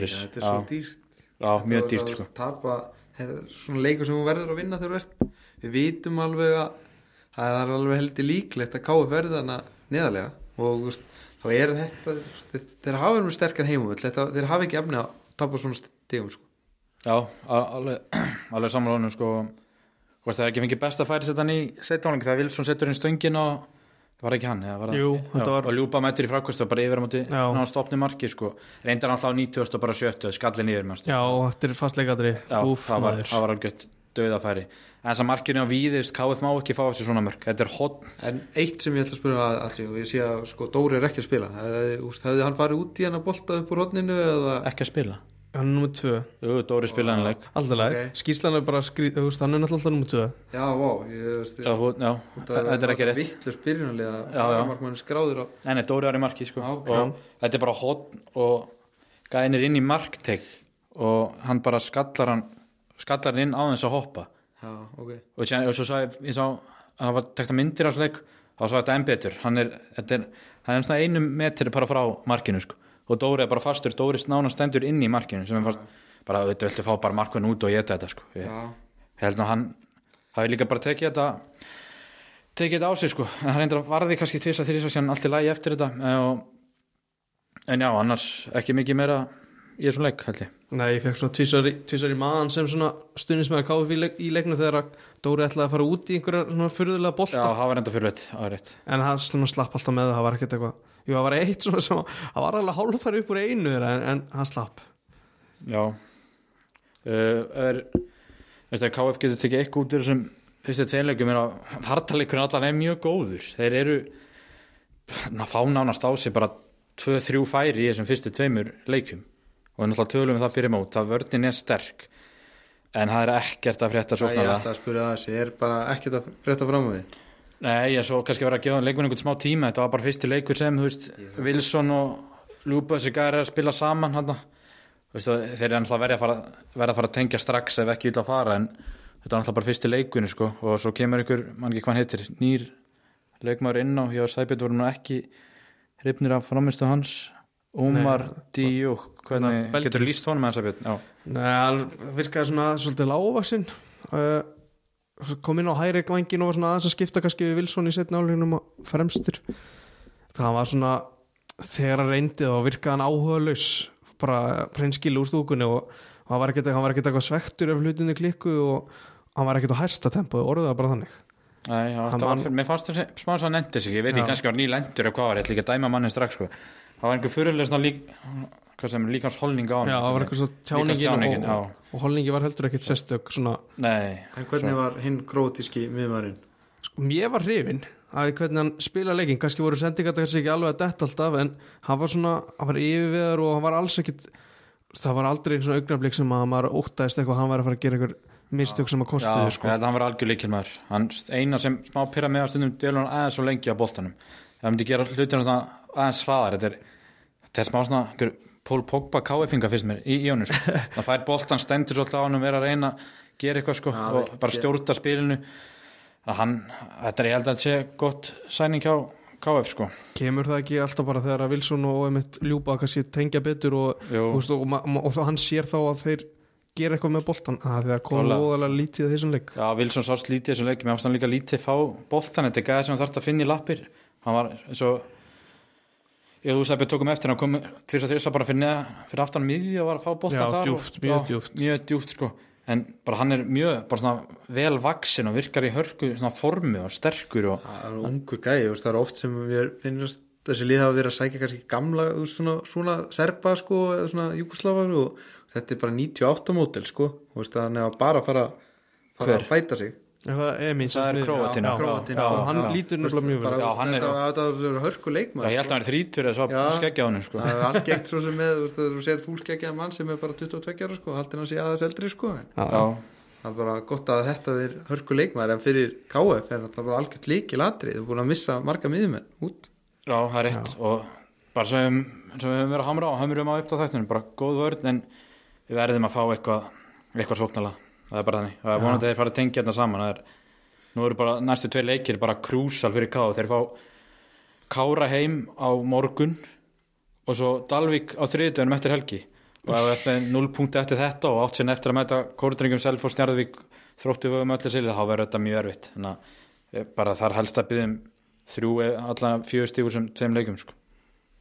er svo Já. mjög dýrt er sko. að tapa, þetta er svona leikur sem þú verður að vinna þegar þú ert. Við vitum alveg að það er alveg heldur líklegt að KF verði þarna neðarlega. Og veist, þá er þetta þeir, þeir hafa með sterkan þetta- þeir hafa ekki efni að tapa svona stegum sko. Já, alveg, alveg samlóðunum sko. Það er ekki fengið best að færi þetta í setjáling þegar Wilson setur inn stöngin og var ekki hann eða var það? Jú, Já, þetta var- og ljúpa mættir í frákvæmst og bara yfir á móti ná stopni marki sko. Reyndar hann alltaf á 90 og bara 70 skalli niður mannst. Já, þetta er fastleikadri Já, Úf, það var, var algjört döðafæri en þess að markinu á víðist KF má ekki fá þessi svona mörk. Þetta er hot en eitt sem ég ætla að spyrja að, að og ég sé að sko, Dóri er ekki að spila. Hefði, úst, hefði hann farið út í hann að bolta upp úr hodninu eða ekki að spila Hann er nummið tvö, Jú, Dóri spilaði hann leik. Alltaf leik Ok. Skýrslan er bara skrít, þú veist, hann er náttúrulega nummið tvö. Já, vá ég, veist, Já, hú- já, þetta er ekki rétt. vittlur spyrjunarlega Já, já. markmann skráður á Nei, nei, Dóri var í marki sko. Þetta er bara hot og gæðin er inn í markteg og hann bara skallar hann skallar hann inn á þess að hoppa. Já, ok. Og, svo sagði ég sá að það var tekta myndir á þessu leik þá sagði þetta enn betur. Hann er, þetta er, hann er svona einum metri bara frá markinu sko. Og Dóri er bara fastur, Dóri snána stendur inn í markinu sem er fast, bara þetta viltu fá bara markvinn út og geta þetta sko. ég, já, held nú að hann hafi líka bara tekið þetta tekið þetta á sig sko. En hann reyndar varði kannski tvisa þrýsa sem allt í lagi eftir þetta. Eh, og, en já, annars ekki mikið meira í þessum leik held ég. Nei, ég fekk svona tvísar í, maðan sem svona stundismæður KF í, leik, í leiknu þegar að Dóri ætlaði að fara út í einhverja svona furðulega já, bolta það var enda fyrir veit, það var rétt. En hann slapp alltaf með það, það var ekkert eitthvað Jú, það var eitt svona sem, það var alveg hálfari upp úr einu en, en hann slapp. Já. Uh, er veist það, KF getur tekið eitthvað út úr þessum fyrstu tveinleikum er að vartaleikurinn allan er mjög góður. Þeir eru na, fá nánast á sig bara 2-3 færi í þessum fyrstu tveimur leikum og við náttúrulega tölum við það fyrir mót það vörnin er sterk en það er ekkert að frétta að spyrja það er bara ekkert að frétta fram á því Nei, ég svo kannski verið að gefa leikmenn einhvern smá tíma. Þetta var bara fyrsti leikur sem, þú veist Wilson og Lúpa Sigar er að spila saman hann veist, þeir eru náttúrulega verið að fara, verið að fara að tengja strax ef ekki vil að fara en þetta var náttúrulega bara fyrsti leikunni sko. Og svo kemur einhver, mann ekki hvað heitir nýr leikmaður inn á hjá Sæbjörn voru nú ekki hrifnir af framistu hans. Umar Díuk, hvernig Belgíu. getur líst honum með Sæbjörn? Já, Nei, hann virkaði svona svolítið lágvaksinn uh, kom inn á hæri vangin og var svona aðeins að skipta kannski við Wilson í setna áleginum og fremstur það var svona þegar hann reyndi þá virkaði hann áhugalaus bara hreinskil úr stúkunni og hann var ekkert hann var eitthvað svektur ef hlutinni klikku og hann var ekkert á hæsta tempo og orðið það bara þannig. Nei, já, Hann var, man- mér fannst það smá svo að nefndi sig, ég veit ekki kannski var nýlendur eða hvað var, ég ætla ekki að dæma mannin strax sko. það var einhver fyrirlega lík, hvað sem líkans holning á hann Já, það var eitthvað svo tjáningin, og, og, og holningi var heldur ekkert sérstök svona, Nei, En hvernig var hinn krótíski miðmarinn? sko, mér var hrifin að hvernig hann spila leikin, kannski voru sendingar kannski ekki alveg að detta alltaf en hann var svona, hann var yfirveðar og hann var alls ekkit það var aldrei einn svona augnablik sem að maður óttaðist eitthvað að hann var að fara að gera eitthvað mistök sem að já, kostuðu ég sko. að hann var algjör líkilmaður hann eina sem smá pyrra með að stundum dvelur hann aðeins svo lengi á boltanum. Það myndi gera hlutina svona aðeins hraðar. Þetta er, þetta er smá svona einhver Pól Pogba KF-inga fyrst mér í, í honum sko. það fær boltan stendur svolítið á hann vera að reyna að gera eitthvað sko, Já, og bara stjórta spilinu. Hann, þetta er ég held að sé gott sæning hjá KF sko. Kemur það ekki alltaf bara þegar að Wilson og einmitt ljúpa kannski tengja betur og, og, og, og, og, og hann sér þá að þeir gera eitthvað með boltan að þegar kom Klálega. óðalega lítið þessum leik. Já, Wilson sást lítið þessum leikjum, ég fannst hann líka lítið fá boltan, þetta er gæði sem hann þarf að finna í lappir. Hann var eins og Ég þú Seppi tókum eftir hann kom tvis að þrjus bara fyrir, neða, fyrir aftan miðju og var að fá Já, þar djúpt, og, mjög já, djúpt. mjög djúpt sko en bara hann er mjög bara svona vel vaksin og virkar í hörku svona formi og sterkur og Það er ungur gæi, þú veist, það er oft sem við finnast þessi lið hafa verið að sækja kannski gamla þú veist, svona, svona serba sko eða svona júkoslafar og þetta er bara 98 mótel sko, þú veist, þannig að bara fara, fara Hver? að bæta sig Er það er sko. hann Já. lítur nefnilega mjög vel hann er- þetta þetta var hörku Já, leikmaður ég held að hann er þrítur eða svo skeggja á hann sko. Það er algengt svo sem með, þú sér fúlskeggja mann sem er bara 22 ára sko, haldin að sé aðeins eldri sko. Það er bara gott að þetta er hörku leikmaður en fyrir KF er þetta bara algjört líkil atrið, þú er búin að missa marga miðjumenn út. Já, það er rétt. Og bara sem, sem við höfum verið að hamra á hamrum á upp á þættunum, bara góð vörn en við verðum að fá eitthvað það er bara þannig. Það er vonandi að þeir fara að tengja þetta saman. Það er, nú eru bara næstu tvei leikir bara krúsal fyrir Ká, þeir fá Kára heim á morgun og svo Dalvík á þriðdöðunum eftir helgi. Og það er með 0 punkti eftir þetta og átt sinni eftir að mæta Kórdringum, Selfoss, Njarðvík þróttu vögum öllu silið, þá verður þetta mjög erfitt. Þannig að eh, bara þar helst að byggðum þrjú, eh, allan fjögur stífur sem tveim leikum sko.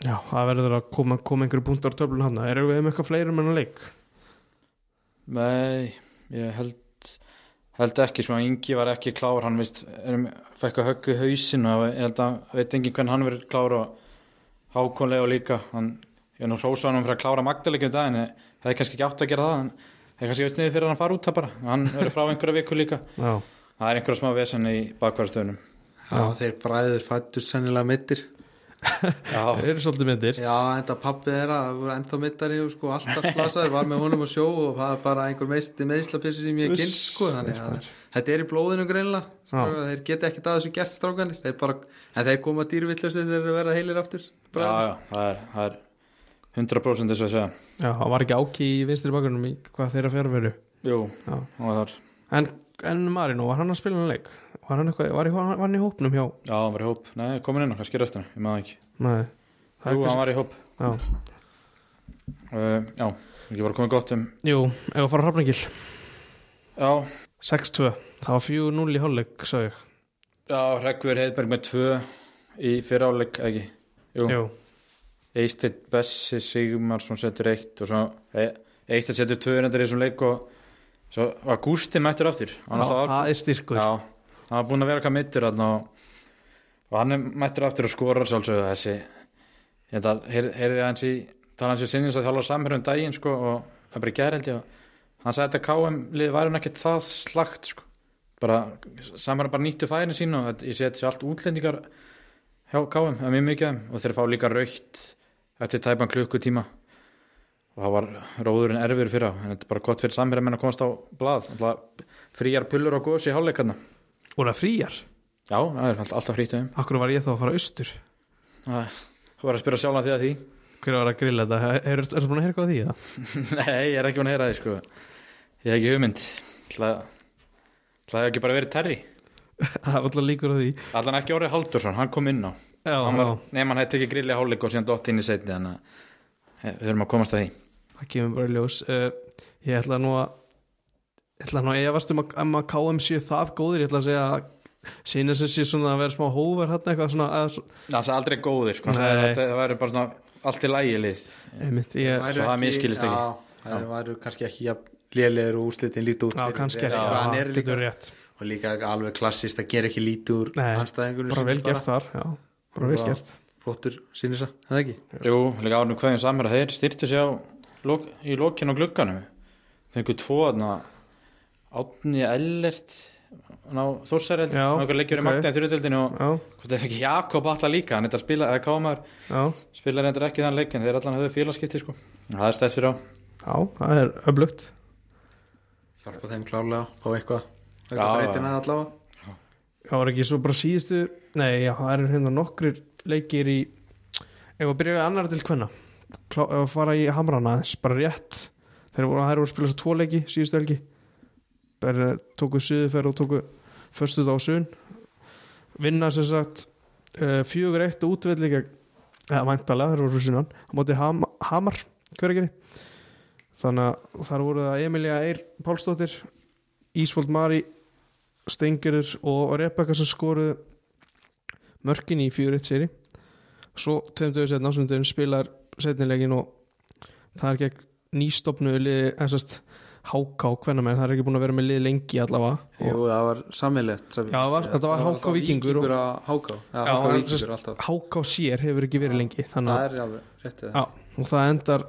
Já, það verður að koma, koma einhverju punktar töflun hann Erum við með eitthvað fleiri með hann leik? Nei, ég held held ekki, svona Ingi var ekki klár hann veist, erum, fekk að höggu hausin og ég held að veit engin hvern hann verið klár og hákonlega og líka hann, ég er nú hrósa hann um fyrir að klára Magdalegjum dag en ég hefði kannski ekki átt að gera það en það er kannski veist niður fyrir að hann fara út það bara. Hann verið frá einhverja viku líka. Já, það er einhverja smá vesen í bakvarðstöðunum Já, þeir bræður fættur sennilega mittir það eru svolítið myndir Já, enda pappi þeirra, það voru enda mittari og sko alltaf slasaður, var með honum að sjó og það er bara einhver meist meðslapessi sem ég kynst sko, þannig að þetta er í blóðinu greinlega, strákar, þeir geta ekki að þessu gert strákanir, þeir bara, en þeir koma dýrvillustu þegar þeir verða heilir aftur já, já, það er, það er 100% þess að segja. Já, það var ekki áki í vinstri bakgrunum í hvað þeirra fjárveru Jú, það var En, en Marino, var hann að spila hann leik? Var hann, eitthvað, var, var hann í hópnum hjá? Já, hann var í hóp, nei, komin inn á, restina, ég maður ekki. Nei, Jú, hann var í hóp. Já, uh, Já, ekki bara komið gott um jú, ef að fara hrafningil Já, 6-2, það var 4-0 í hálfleik, sagði ég. Já Rekkver Heiðberg með tvö í fyriráleik, ekki? Jú, Jú, Eisteinn Bessi Sigmarsson setur eitt og svo e Eisteinn setur tvö reyndar í þessum leik og svo var Gústi mættur aftur. Alltaf- það er styrkur. Já, hann var búinn að vera eitthvað mittur og, og hann er mættur aftur og skorar sjálfsögðu. Þessi heyr- heyrði hans í tala hans í sinnins að þjálfa samherjum daginn sko og það er bara gær held ég og hann sagði að KM lið væri hann ekkert það slagt sko. Bara samherjum bara nýttu færin sín og þetta- ég sé þetta sé allt útlendingar hjá KM, það er mjög mikið og þeir fá líka raukt eftir tæpan klukkutíma og það var róðurinn erfur fyrir á en þetta er bara gott fyrir samherjum en að komast á blað. Alltaf fríjar pullur og gósi í hálfleikarna Voru það fríjar? Já, það er alltaf frýtt Akkur var ég þá að fara austur? Þú var að spyrja sjálf að því að því. Hver var að grilla þetta? Er það búin að eitthvað á því? Nei, ég er ekki búin að heyra því sko. Ég hef ekki hugmynd. Það hefur ekki bara verið Terry? Það er alltaf líkur á því. Allan ekki Orri Haldursson, hann kom inn á. Nefn hann hefði tekið grilli á hálfleik og síðan dott inn í setni Þannig að við þurfum að komast að því það kemur bara í ljós. Uh, Ég ætla nú að Ég ætla nú að efast um að, um að KM sé það góðir. Ég ætla að segja að Sýnir sér sér svona að vera smá hóver hérna eitthvað svona svo- Það er aldrei góðir sko. Hann að þetta- Það væri bara svona allt í lægi lið. Einmitt, ég, Væru svo það misskilist ekki. Já, það væru kannski ekki lélegir og úslitin lítið út Já, kannski ekki, hann er og líka alveg klassist að gera ekki lítið úr anstæðingunum Bara vel gert þar, Bara vel gert. flottur sínir það, það ekki? Jú, líka árnum hverjum samherja Þeir styrtu sig á lok, í lokin á glugganum. Fengu tvo Átni Ellert Ná Þórsareld Já, Ná ykkur leikjur ok. í magna í þrjúdeldinu og hvort þeir fengi Jakob alla líka hann er að spila, eða kámaður já, spila reyndar ekki þann leik en þeir allan höfðu félagskipti sko. það er stætt fyrir á. Já, það er öflugt. Hjálpa þeim klárlega, fá eitthvað eitthvað breytina allavega. Það var ekki svo bara síðustu Nei, já, það eru hérna nokkrir leikir í Ef að byrja annar til hvenna að fara í hamrana bara rétt. Þeir voru, að spila svo tvo leiki síðustu helgi. Bara tóku suðuferð og tóku förstu þá sun vinna sem sagt uh, fjögur eitt og útvelli gegn eða væntalega, þeir voru sunnan á móti ham, Hamar, hver ekki þannig að þar voru það Emilia Eir Pálsdóttir Ísvold Mari Stengurur og Rebecca sem skoruðu mörkin í 4-1 seri svo tveim dögur setna ásundin spilar setnilegin og það er gegn nýstopnu liði þessast háká hvernig með það er ekki búin að vera með lið lengi allavega. Jú, það var sammeilegt Já, var- þetta var háká Já, háká háká sér hefur ekki verið lengi Það að er alveg réttið Já, og það endar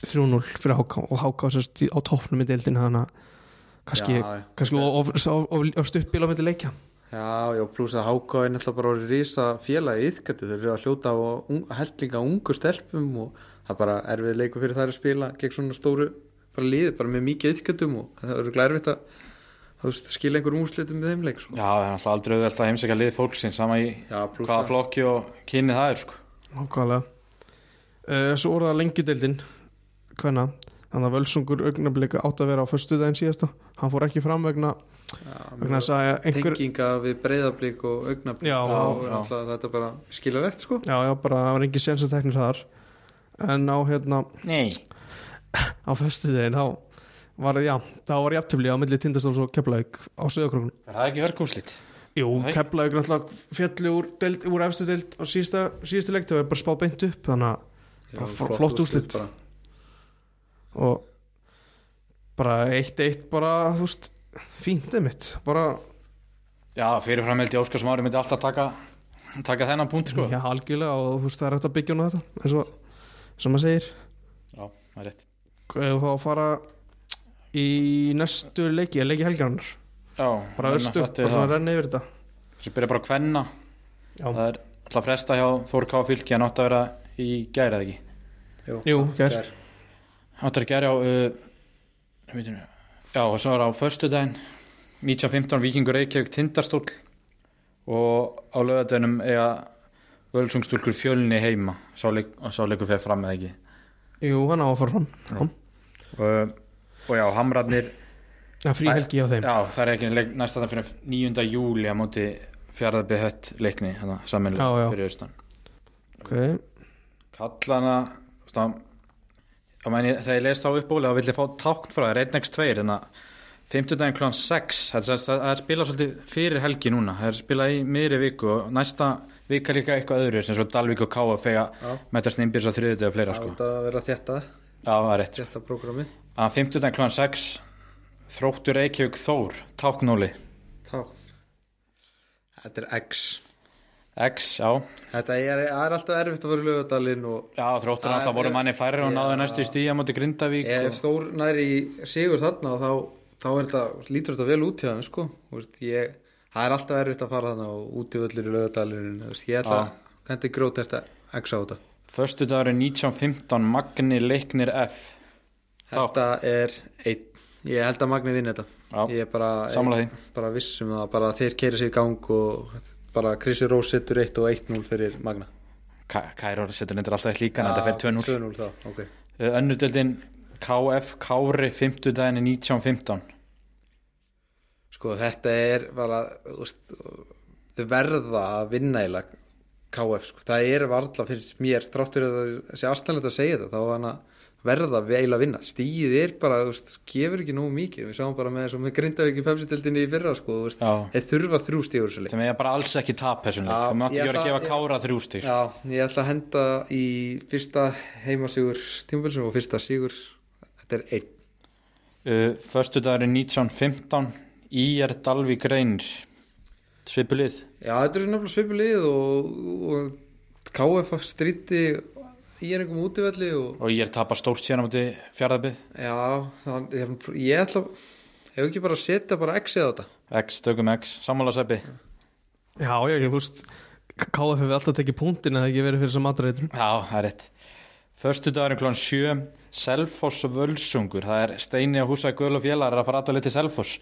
3-0 fyrir HK og HK sérst á toppnum í deildinu þannig að kannski, Já, kannski of, of, of, of stuttbíl á myndi leikja Já, já, pluss að háká er náttúrulega bara orðið rísa félagi yðgættu, þeir eru að hljóta á un, heldlinga ungu stelpum og það er bara erfið leikur fyrir þær að spila gegn svona stóru bara liði, bara með mikið yðgættum og það eru glærvitt að þú veist, skila einhverjum úrslitum með þeim leik sko. Já, það er alltaf aldrei auðvelt að heimsækja lið fólksins sama í Já, hvaða það. flokki og kynni það er sko. Nákvæmlega. Uh, Svo voru það lengjudeildin hvenna, þannig að völsungur augnablika átt að vera á föstu daginn síðasta. Hann fór ekki fram vegna, Einhver tenginga við breyðablík og augnablík Já, og já. alltaf þetta bara skilja rétt sko já, já, bara það var engin sensateknir þar en á hérna Nei á föstu daginn þá var, já, þá var jafntöfli á milli tindastóls og keflaug á söðakrókun Er það ekki hörkúslit? Jú. Keflavík náttúrulega fjalli úr, deild, úr efstu deild á síðasta, síðasta leik það var bara spá beint upp þannig að Bara flott úrslit. bara. og bara eitt eitt bara, þú veist fínt einmitt, bara Já, fyrirfram held ég Óskar Smári myndi alltaf taka taka þennan punkt sko. já, algjörlega og þú veist það er hægt að byggja hún á þetta eins og, sem maður segir Já, það er rétt fá að fara í næstu leiki, leiki helgarinnar Já, bara östu, bara svona það. renni yfir þetta Þessi byrja bara að kvenna Já. Það er alltaf fresta hjá Þór K. Fylki að nátt að vera í gæri eða ekki Jú, Jú, gær. gær. Nátt að gæri á uh, veitum, Já, og svo er á föstudaginn 1915 Víkingur Reykjavík Tindastól og á lögadeginum eiga völsungstúlkur fjölni heima sá leik- sá leikur fyrir fram eða ekki Jú, hann á að fara fram já. og, og já, Hamrarnir Já, frí helgi á þeim Já, það er ekki næsta það fyrir 9. júli á móti fjaraðbyrð hött leikni já. samanlega fyrir austan okay. Kallana stá, meni, þegar ég leist á uppbúli þá vill ég fá tákn frá þér. 1x2 en að 50 daginn klán 6 það er, spilað svolítið fyrir helgi núna. Það er spilað í miðri viku og næsta vika líka eitthvað öðru sem svo Dalvík og KF eiga Já. metast innbyrðs á þriðutu og fleira sko. átt að vera þetta Já, það er rétt sko. þetta prógrami að 50 daginn klán 6 þróttur Reykjavík Þór táknóli Tá Þetta er X X, já. Þetta er, er alltaf erfitt að vera í lögadalinn Já, þróttur alltaf voru manni færri og náðu næstu í stíja móti Grindavík ef og... Þór næri sigur þarna þá, þá er þetta, lítur þetta vel út hjá þeim sko. Það er alltaf erfitt að fara þarna og út í völlir í lögadalinn ég ætla að hendi grót þetta X á þetta? Föstu dagur 1915 Magni Leiknir F. Þetta er einn. Ég held að Magni vinna þetta. Já, Ég er bara, bara vissum bara þeir keiri sér í gang og bara Krissi Rós setur 1 og 1-0 fyrir Magna. Ka- Kæror setur nefndir alltaf líka en þetta fer 2-0 2-0 þá, ok. Önnudeldin KF Kári 50 daginn 1915 Sko þetta er bara veist, þau verða að vinna eiginlega KF sko. það er varla finnst mér þrátt fyrir að það sé aðstæðanlegt að segja þetta þá var hann að verða eiginlega að vinna. Stíð er bara, þú veist, gefur ekki nógu mikið. Við sáum bara með, með Grindavík í pepsitildinni í fyrra sko, þú veist, þeir þurfa þrjú stígur svo leik. Þeim eiga bara alls ekki tap þessum leik. Já, Þeim átti ég ekki verið að gefa ég- Kára þrjú stík Já, ég ætla að henda í fyrsta heimasigur tímabilsum og fyrsta sigur þetta er einn. Uh, Föstu dagurinn 1915 IR Dalvík Reynir. Svipulið Já, þetta er nefnilega svipulið og, og KF stríti í einhverjum útivelli og og IR tapar stórt síðan á móti fjaraðbyrð Já, þann, ég, ég ætla ef ekki bara að setja bara X-ið á þetta? X, tökum X, sammála seppi. Já, já, ég, þú veist KF hefur alltaf tekið punktin eða ekki verið fyrir þessum matreitur Já, það er rétt. Föstu dagurinn klón 7 Selfoss Völsungur. Það er Steini og Húsa Guðl og Félagar að fara allar litið Selfoss.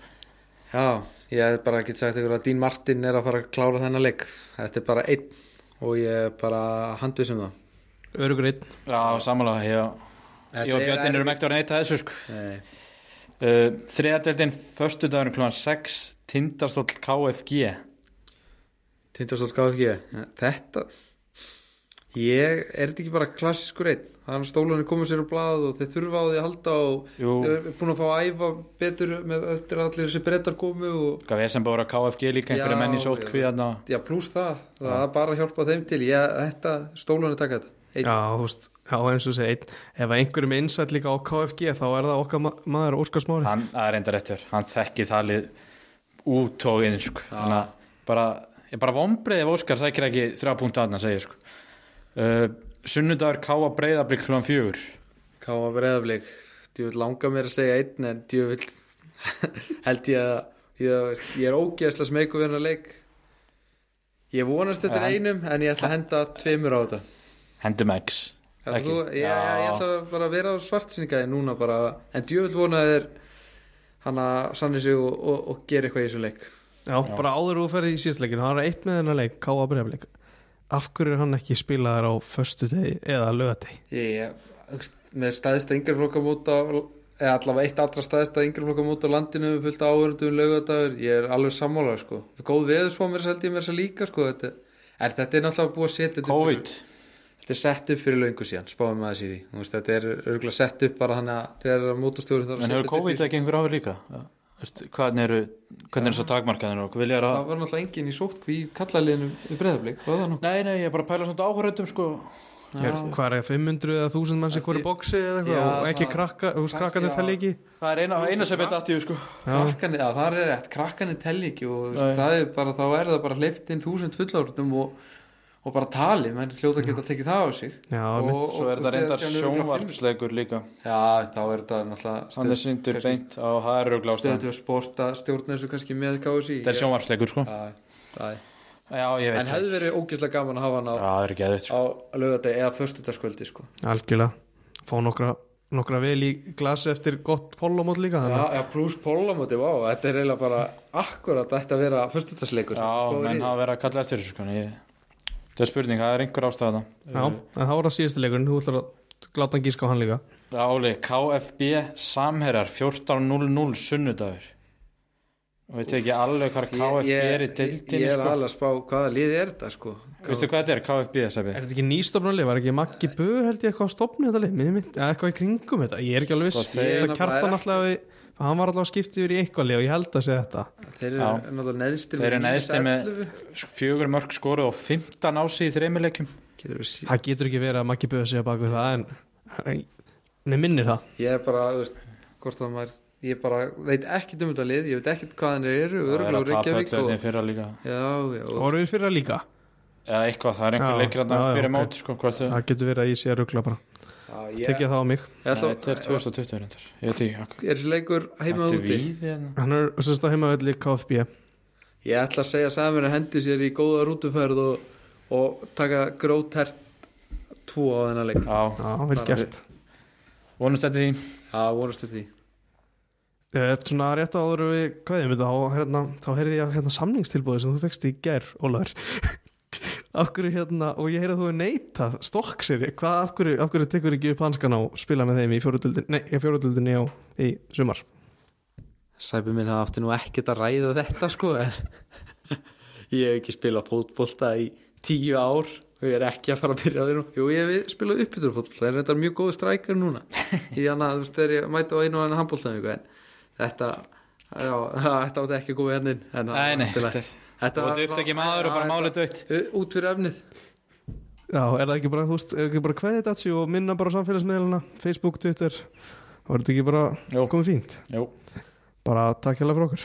Já, ég hef bara ekki sagt ykkur að Dín Martin er að fara að klára þennan leik. Þetta er bara einn og ég er bara handvisum það Örugur einn. Já, sammála Ég, ég og Björnin erum ekkert að neyta þessu sko. Uh, Þriðadeldin Föstu dagurinn klón 6 Tindastóll KFG Tindastól KFG Þetta Ég, er þetta ekki bara klassískur einn? Þannig að stólanir komið sér á blað og þeir þurfa á því að halda og Jú, þeir eru búin að fá að æfa betur með að allir þessi brettar komu og hvað við sem bara KFG líka einhverja Já, menn í já, sótkví þarna. Já, pluss það, það er bara að hjálpa þeim til. Ég, þetta, stólanir taka þetta Einn. Já, þú veist, já eins og segja einn, ef einhverjum innsætt líka á KFG þá er það okkar ma maður Óskar Smári. Hann, er enda rétt hér, hann þekki það lið út og inn sko. þannig að bara, ég bara vombrið ef Óskar sækir ekki þrjá púnta aðna segir sko. uh, sunnudagur Káa breyðablík klúan fjögur. Káa breyðaflik djúvill langar mér að segja einn en djúvill held ég að ég, ég er ógeðslega smeyku við hennar leik. Ég vonast þetta En- er einum en ég ætla að henda tveimur á þetta hendum X ég, Já. ég ætla bara að vera á svartsinningaði núna bara, en djúvill vonaði þér hann að sanni sig og, og, og gera eitthvað í þessu leik Já, bara áður þú ferði í síðstleikin það er eitt með þennan leik, K.A. Breiðablik af hverju er hann ekki spilaðar á föstu degi eða lögadegi ég, með staðista yngreflokkamót á eða allavega eitt allra staðista yngreflokkamót á landinu fullt áhörundum lögadagur ég er alveg sammála sko. góð veðurspá mér held ég mér þess að líka sko. þetta, er, þetta er náttúrulega búið að setja COVID fyrir, þetta er sett upp fyrir löngu síðan spáum maður í því. Þú veist, þetta er örgulega sett upp bara hann að þarf að en setja hefur COVID í- ekki einhver áður líka? Hvernig eru hvernig er þess að takmarkaðinu og vilja það að var náttúrulega engin í sótt í kallaliðinu í það nú? Nei nei ég er bara að pæla svona áhörundum sko. Hvað er 500 eða 1000 mann sem Það hverju bóksi eða eitthvað? Og ekki það- krakka, þú veist já. telli ekki? Það er eina, eina sem er datíu sko. Já. Það er rétt, krakkanir telli ekki og það er bara, þá er það bara hleyft inn þúsund fullorðnum og, og bara tali, menn hljóta geta tekið það á sig. Já, og, mitt, svo er þetta reyndar sjónvarpsleikur líka. Já, þá er þetta náttúrulega hann er syndur beint á er auðvitað stöðu að sporta stjórna þessu kannski með KSI þetta er sjónvarpsleikur sko. Já, það já ég en hefði verið ógeðslega gaman að hafa hann á, já það er ekki aðeitt á lögadegi eða föstudagskvöldi sko. algjörlega. Fá nokkra, nokkra vel í glasi eftir gott pollomót líka já, já, pluss pólamóti, vá, þetta er eiginlega bara akkurat þetta að vera föstudagsleikur já menn hafa verið að kalla eftir þessu sko það er spurning það er einhver ástæða Já, en þá var það síðusti leikurinn, þú ætlar að gláta hann gíska á hann líka. Áli, KFB Samherjar 14.00 sunnudagur. Og veit ekki alveg hvað KFB er í ég, deildinni ég er sko. alveg að spá hvaða lið er þetta sko. Veistu hvað þetta er KFB? Er þetta ekki nýstofnarlið, var ekki Maggi Bö held ég eitthvað að stopna þetta lið, eitthvað í kringum þetta, ég er ekki alveg Sko, viss þeir- Þetta kjartan Ég alltaf við, hann var alltaf að skipta yfir í eitthvað og ég held að segja þetta. Þeir eru náttúrulega neðstir Þeir eru með neðstir með- 11. fjögur mörg skoru og 15 ási í þreymileikjum Getur við sí- Það getur ekki verið að Maggi Bö segja bak við það en mér minnir það. Ég er bara, þú veist, hvort það maður ég bara veit ekkert um þetta lið ég veit ekkert hvað hann eru, það er að tapa Reykjavík öllu og, þeim fyrra líka. Voru við fyrir það líka? Eða eitthvað, það er einhver leikir að já, fyrir ok. mót sko, Það getur verið að ég sé að ruggla bara ég, Tekja það á mig. Ætla, þetta er 2020 reyndar. Ég veit ekki er þessi leikur heima úti? hérna? Hann er sérst að heima öllu KFB. Ég ætla að segja Samir að hendi sér í góða rútuferð og, og taka grótert tvo á þennan leik. Já, Já, vel gert. vonust þetta því. Já, vorustu því. Eh, Svona rétt áður við kveðum þetta þá, hérna, þá heyrði ég að hérna, samningstilbúði sem þú fekst í gær, Ólaður Akkur hérna, og ég heyrði að þú er neita stokksir, hvað, af hverju tekur ekki upp hanskan á spila með þeim í fjóruðuldinni nei, í fjóruðuldinni á í sumar? Sæpi minn það átti nú ekkert að ræða þetta sko en ég hef ekki spilað fótbolta í tíu ár og ég er ekki að fara að byrja því nú. Jú, ég hef spilað uppbyttur fótbolta það er þetta mjög góð strækar núna. Í hann að þú veist þegar ég mæti á einu og einu handboltaðingu en þetta já, þetta átti ekki að góða hennin en það Þetta var svona- maður og bara málið dött. Þetta- út fyrir efnið. Já, er það ekki bara, þú veist, er ekki bara kveðið þetta og minna bara samfélagsmiðluna, Facebook, Twitter. Þá er þetta ekki bara Jú. komið fínt? Jú. bara takk hérlega fyrir okkur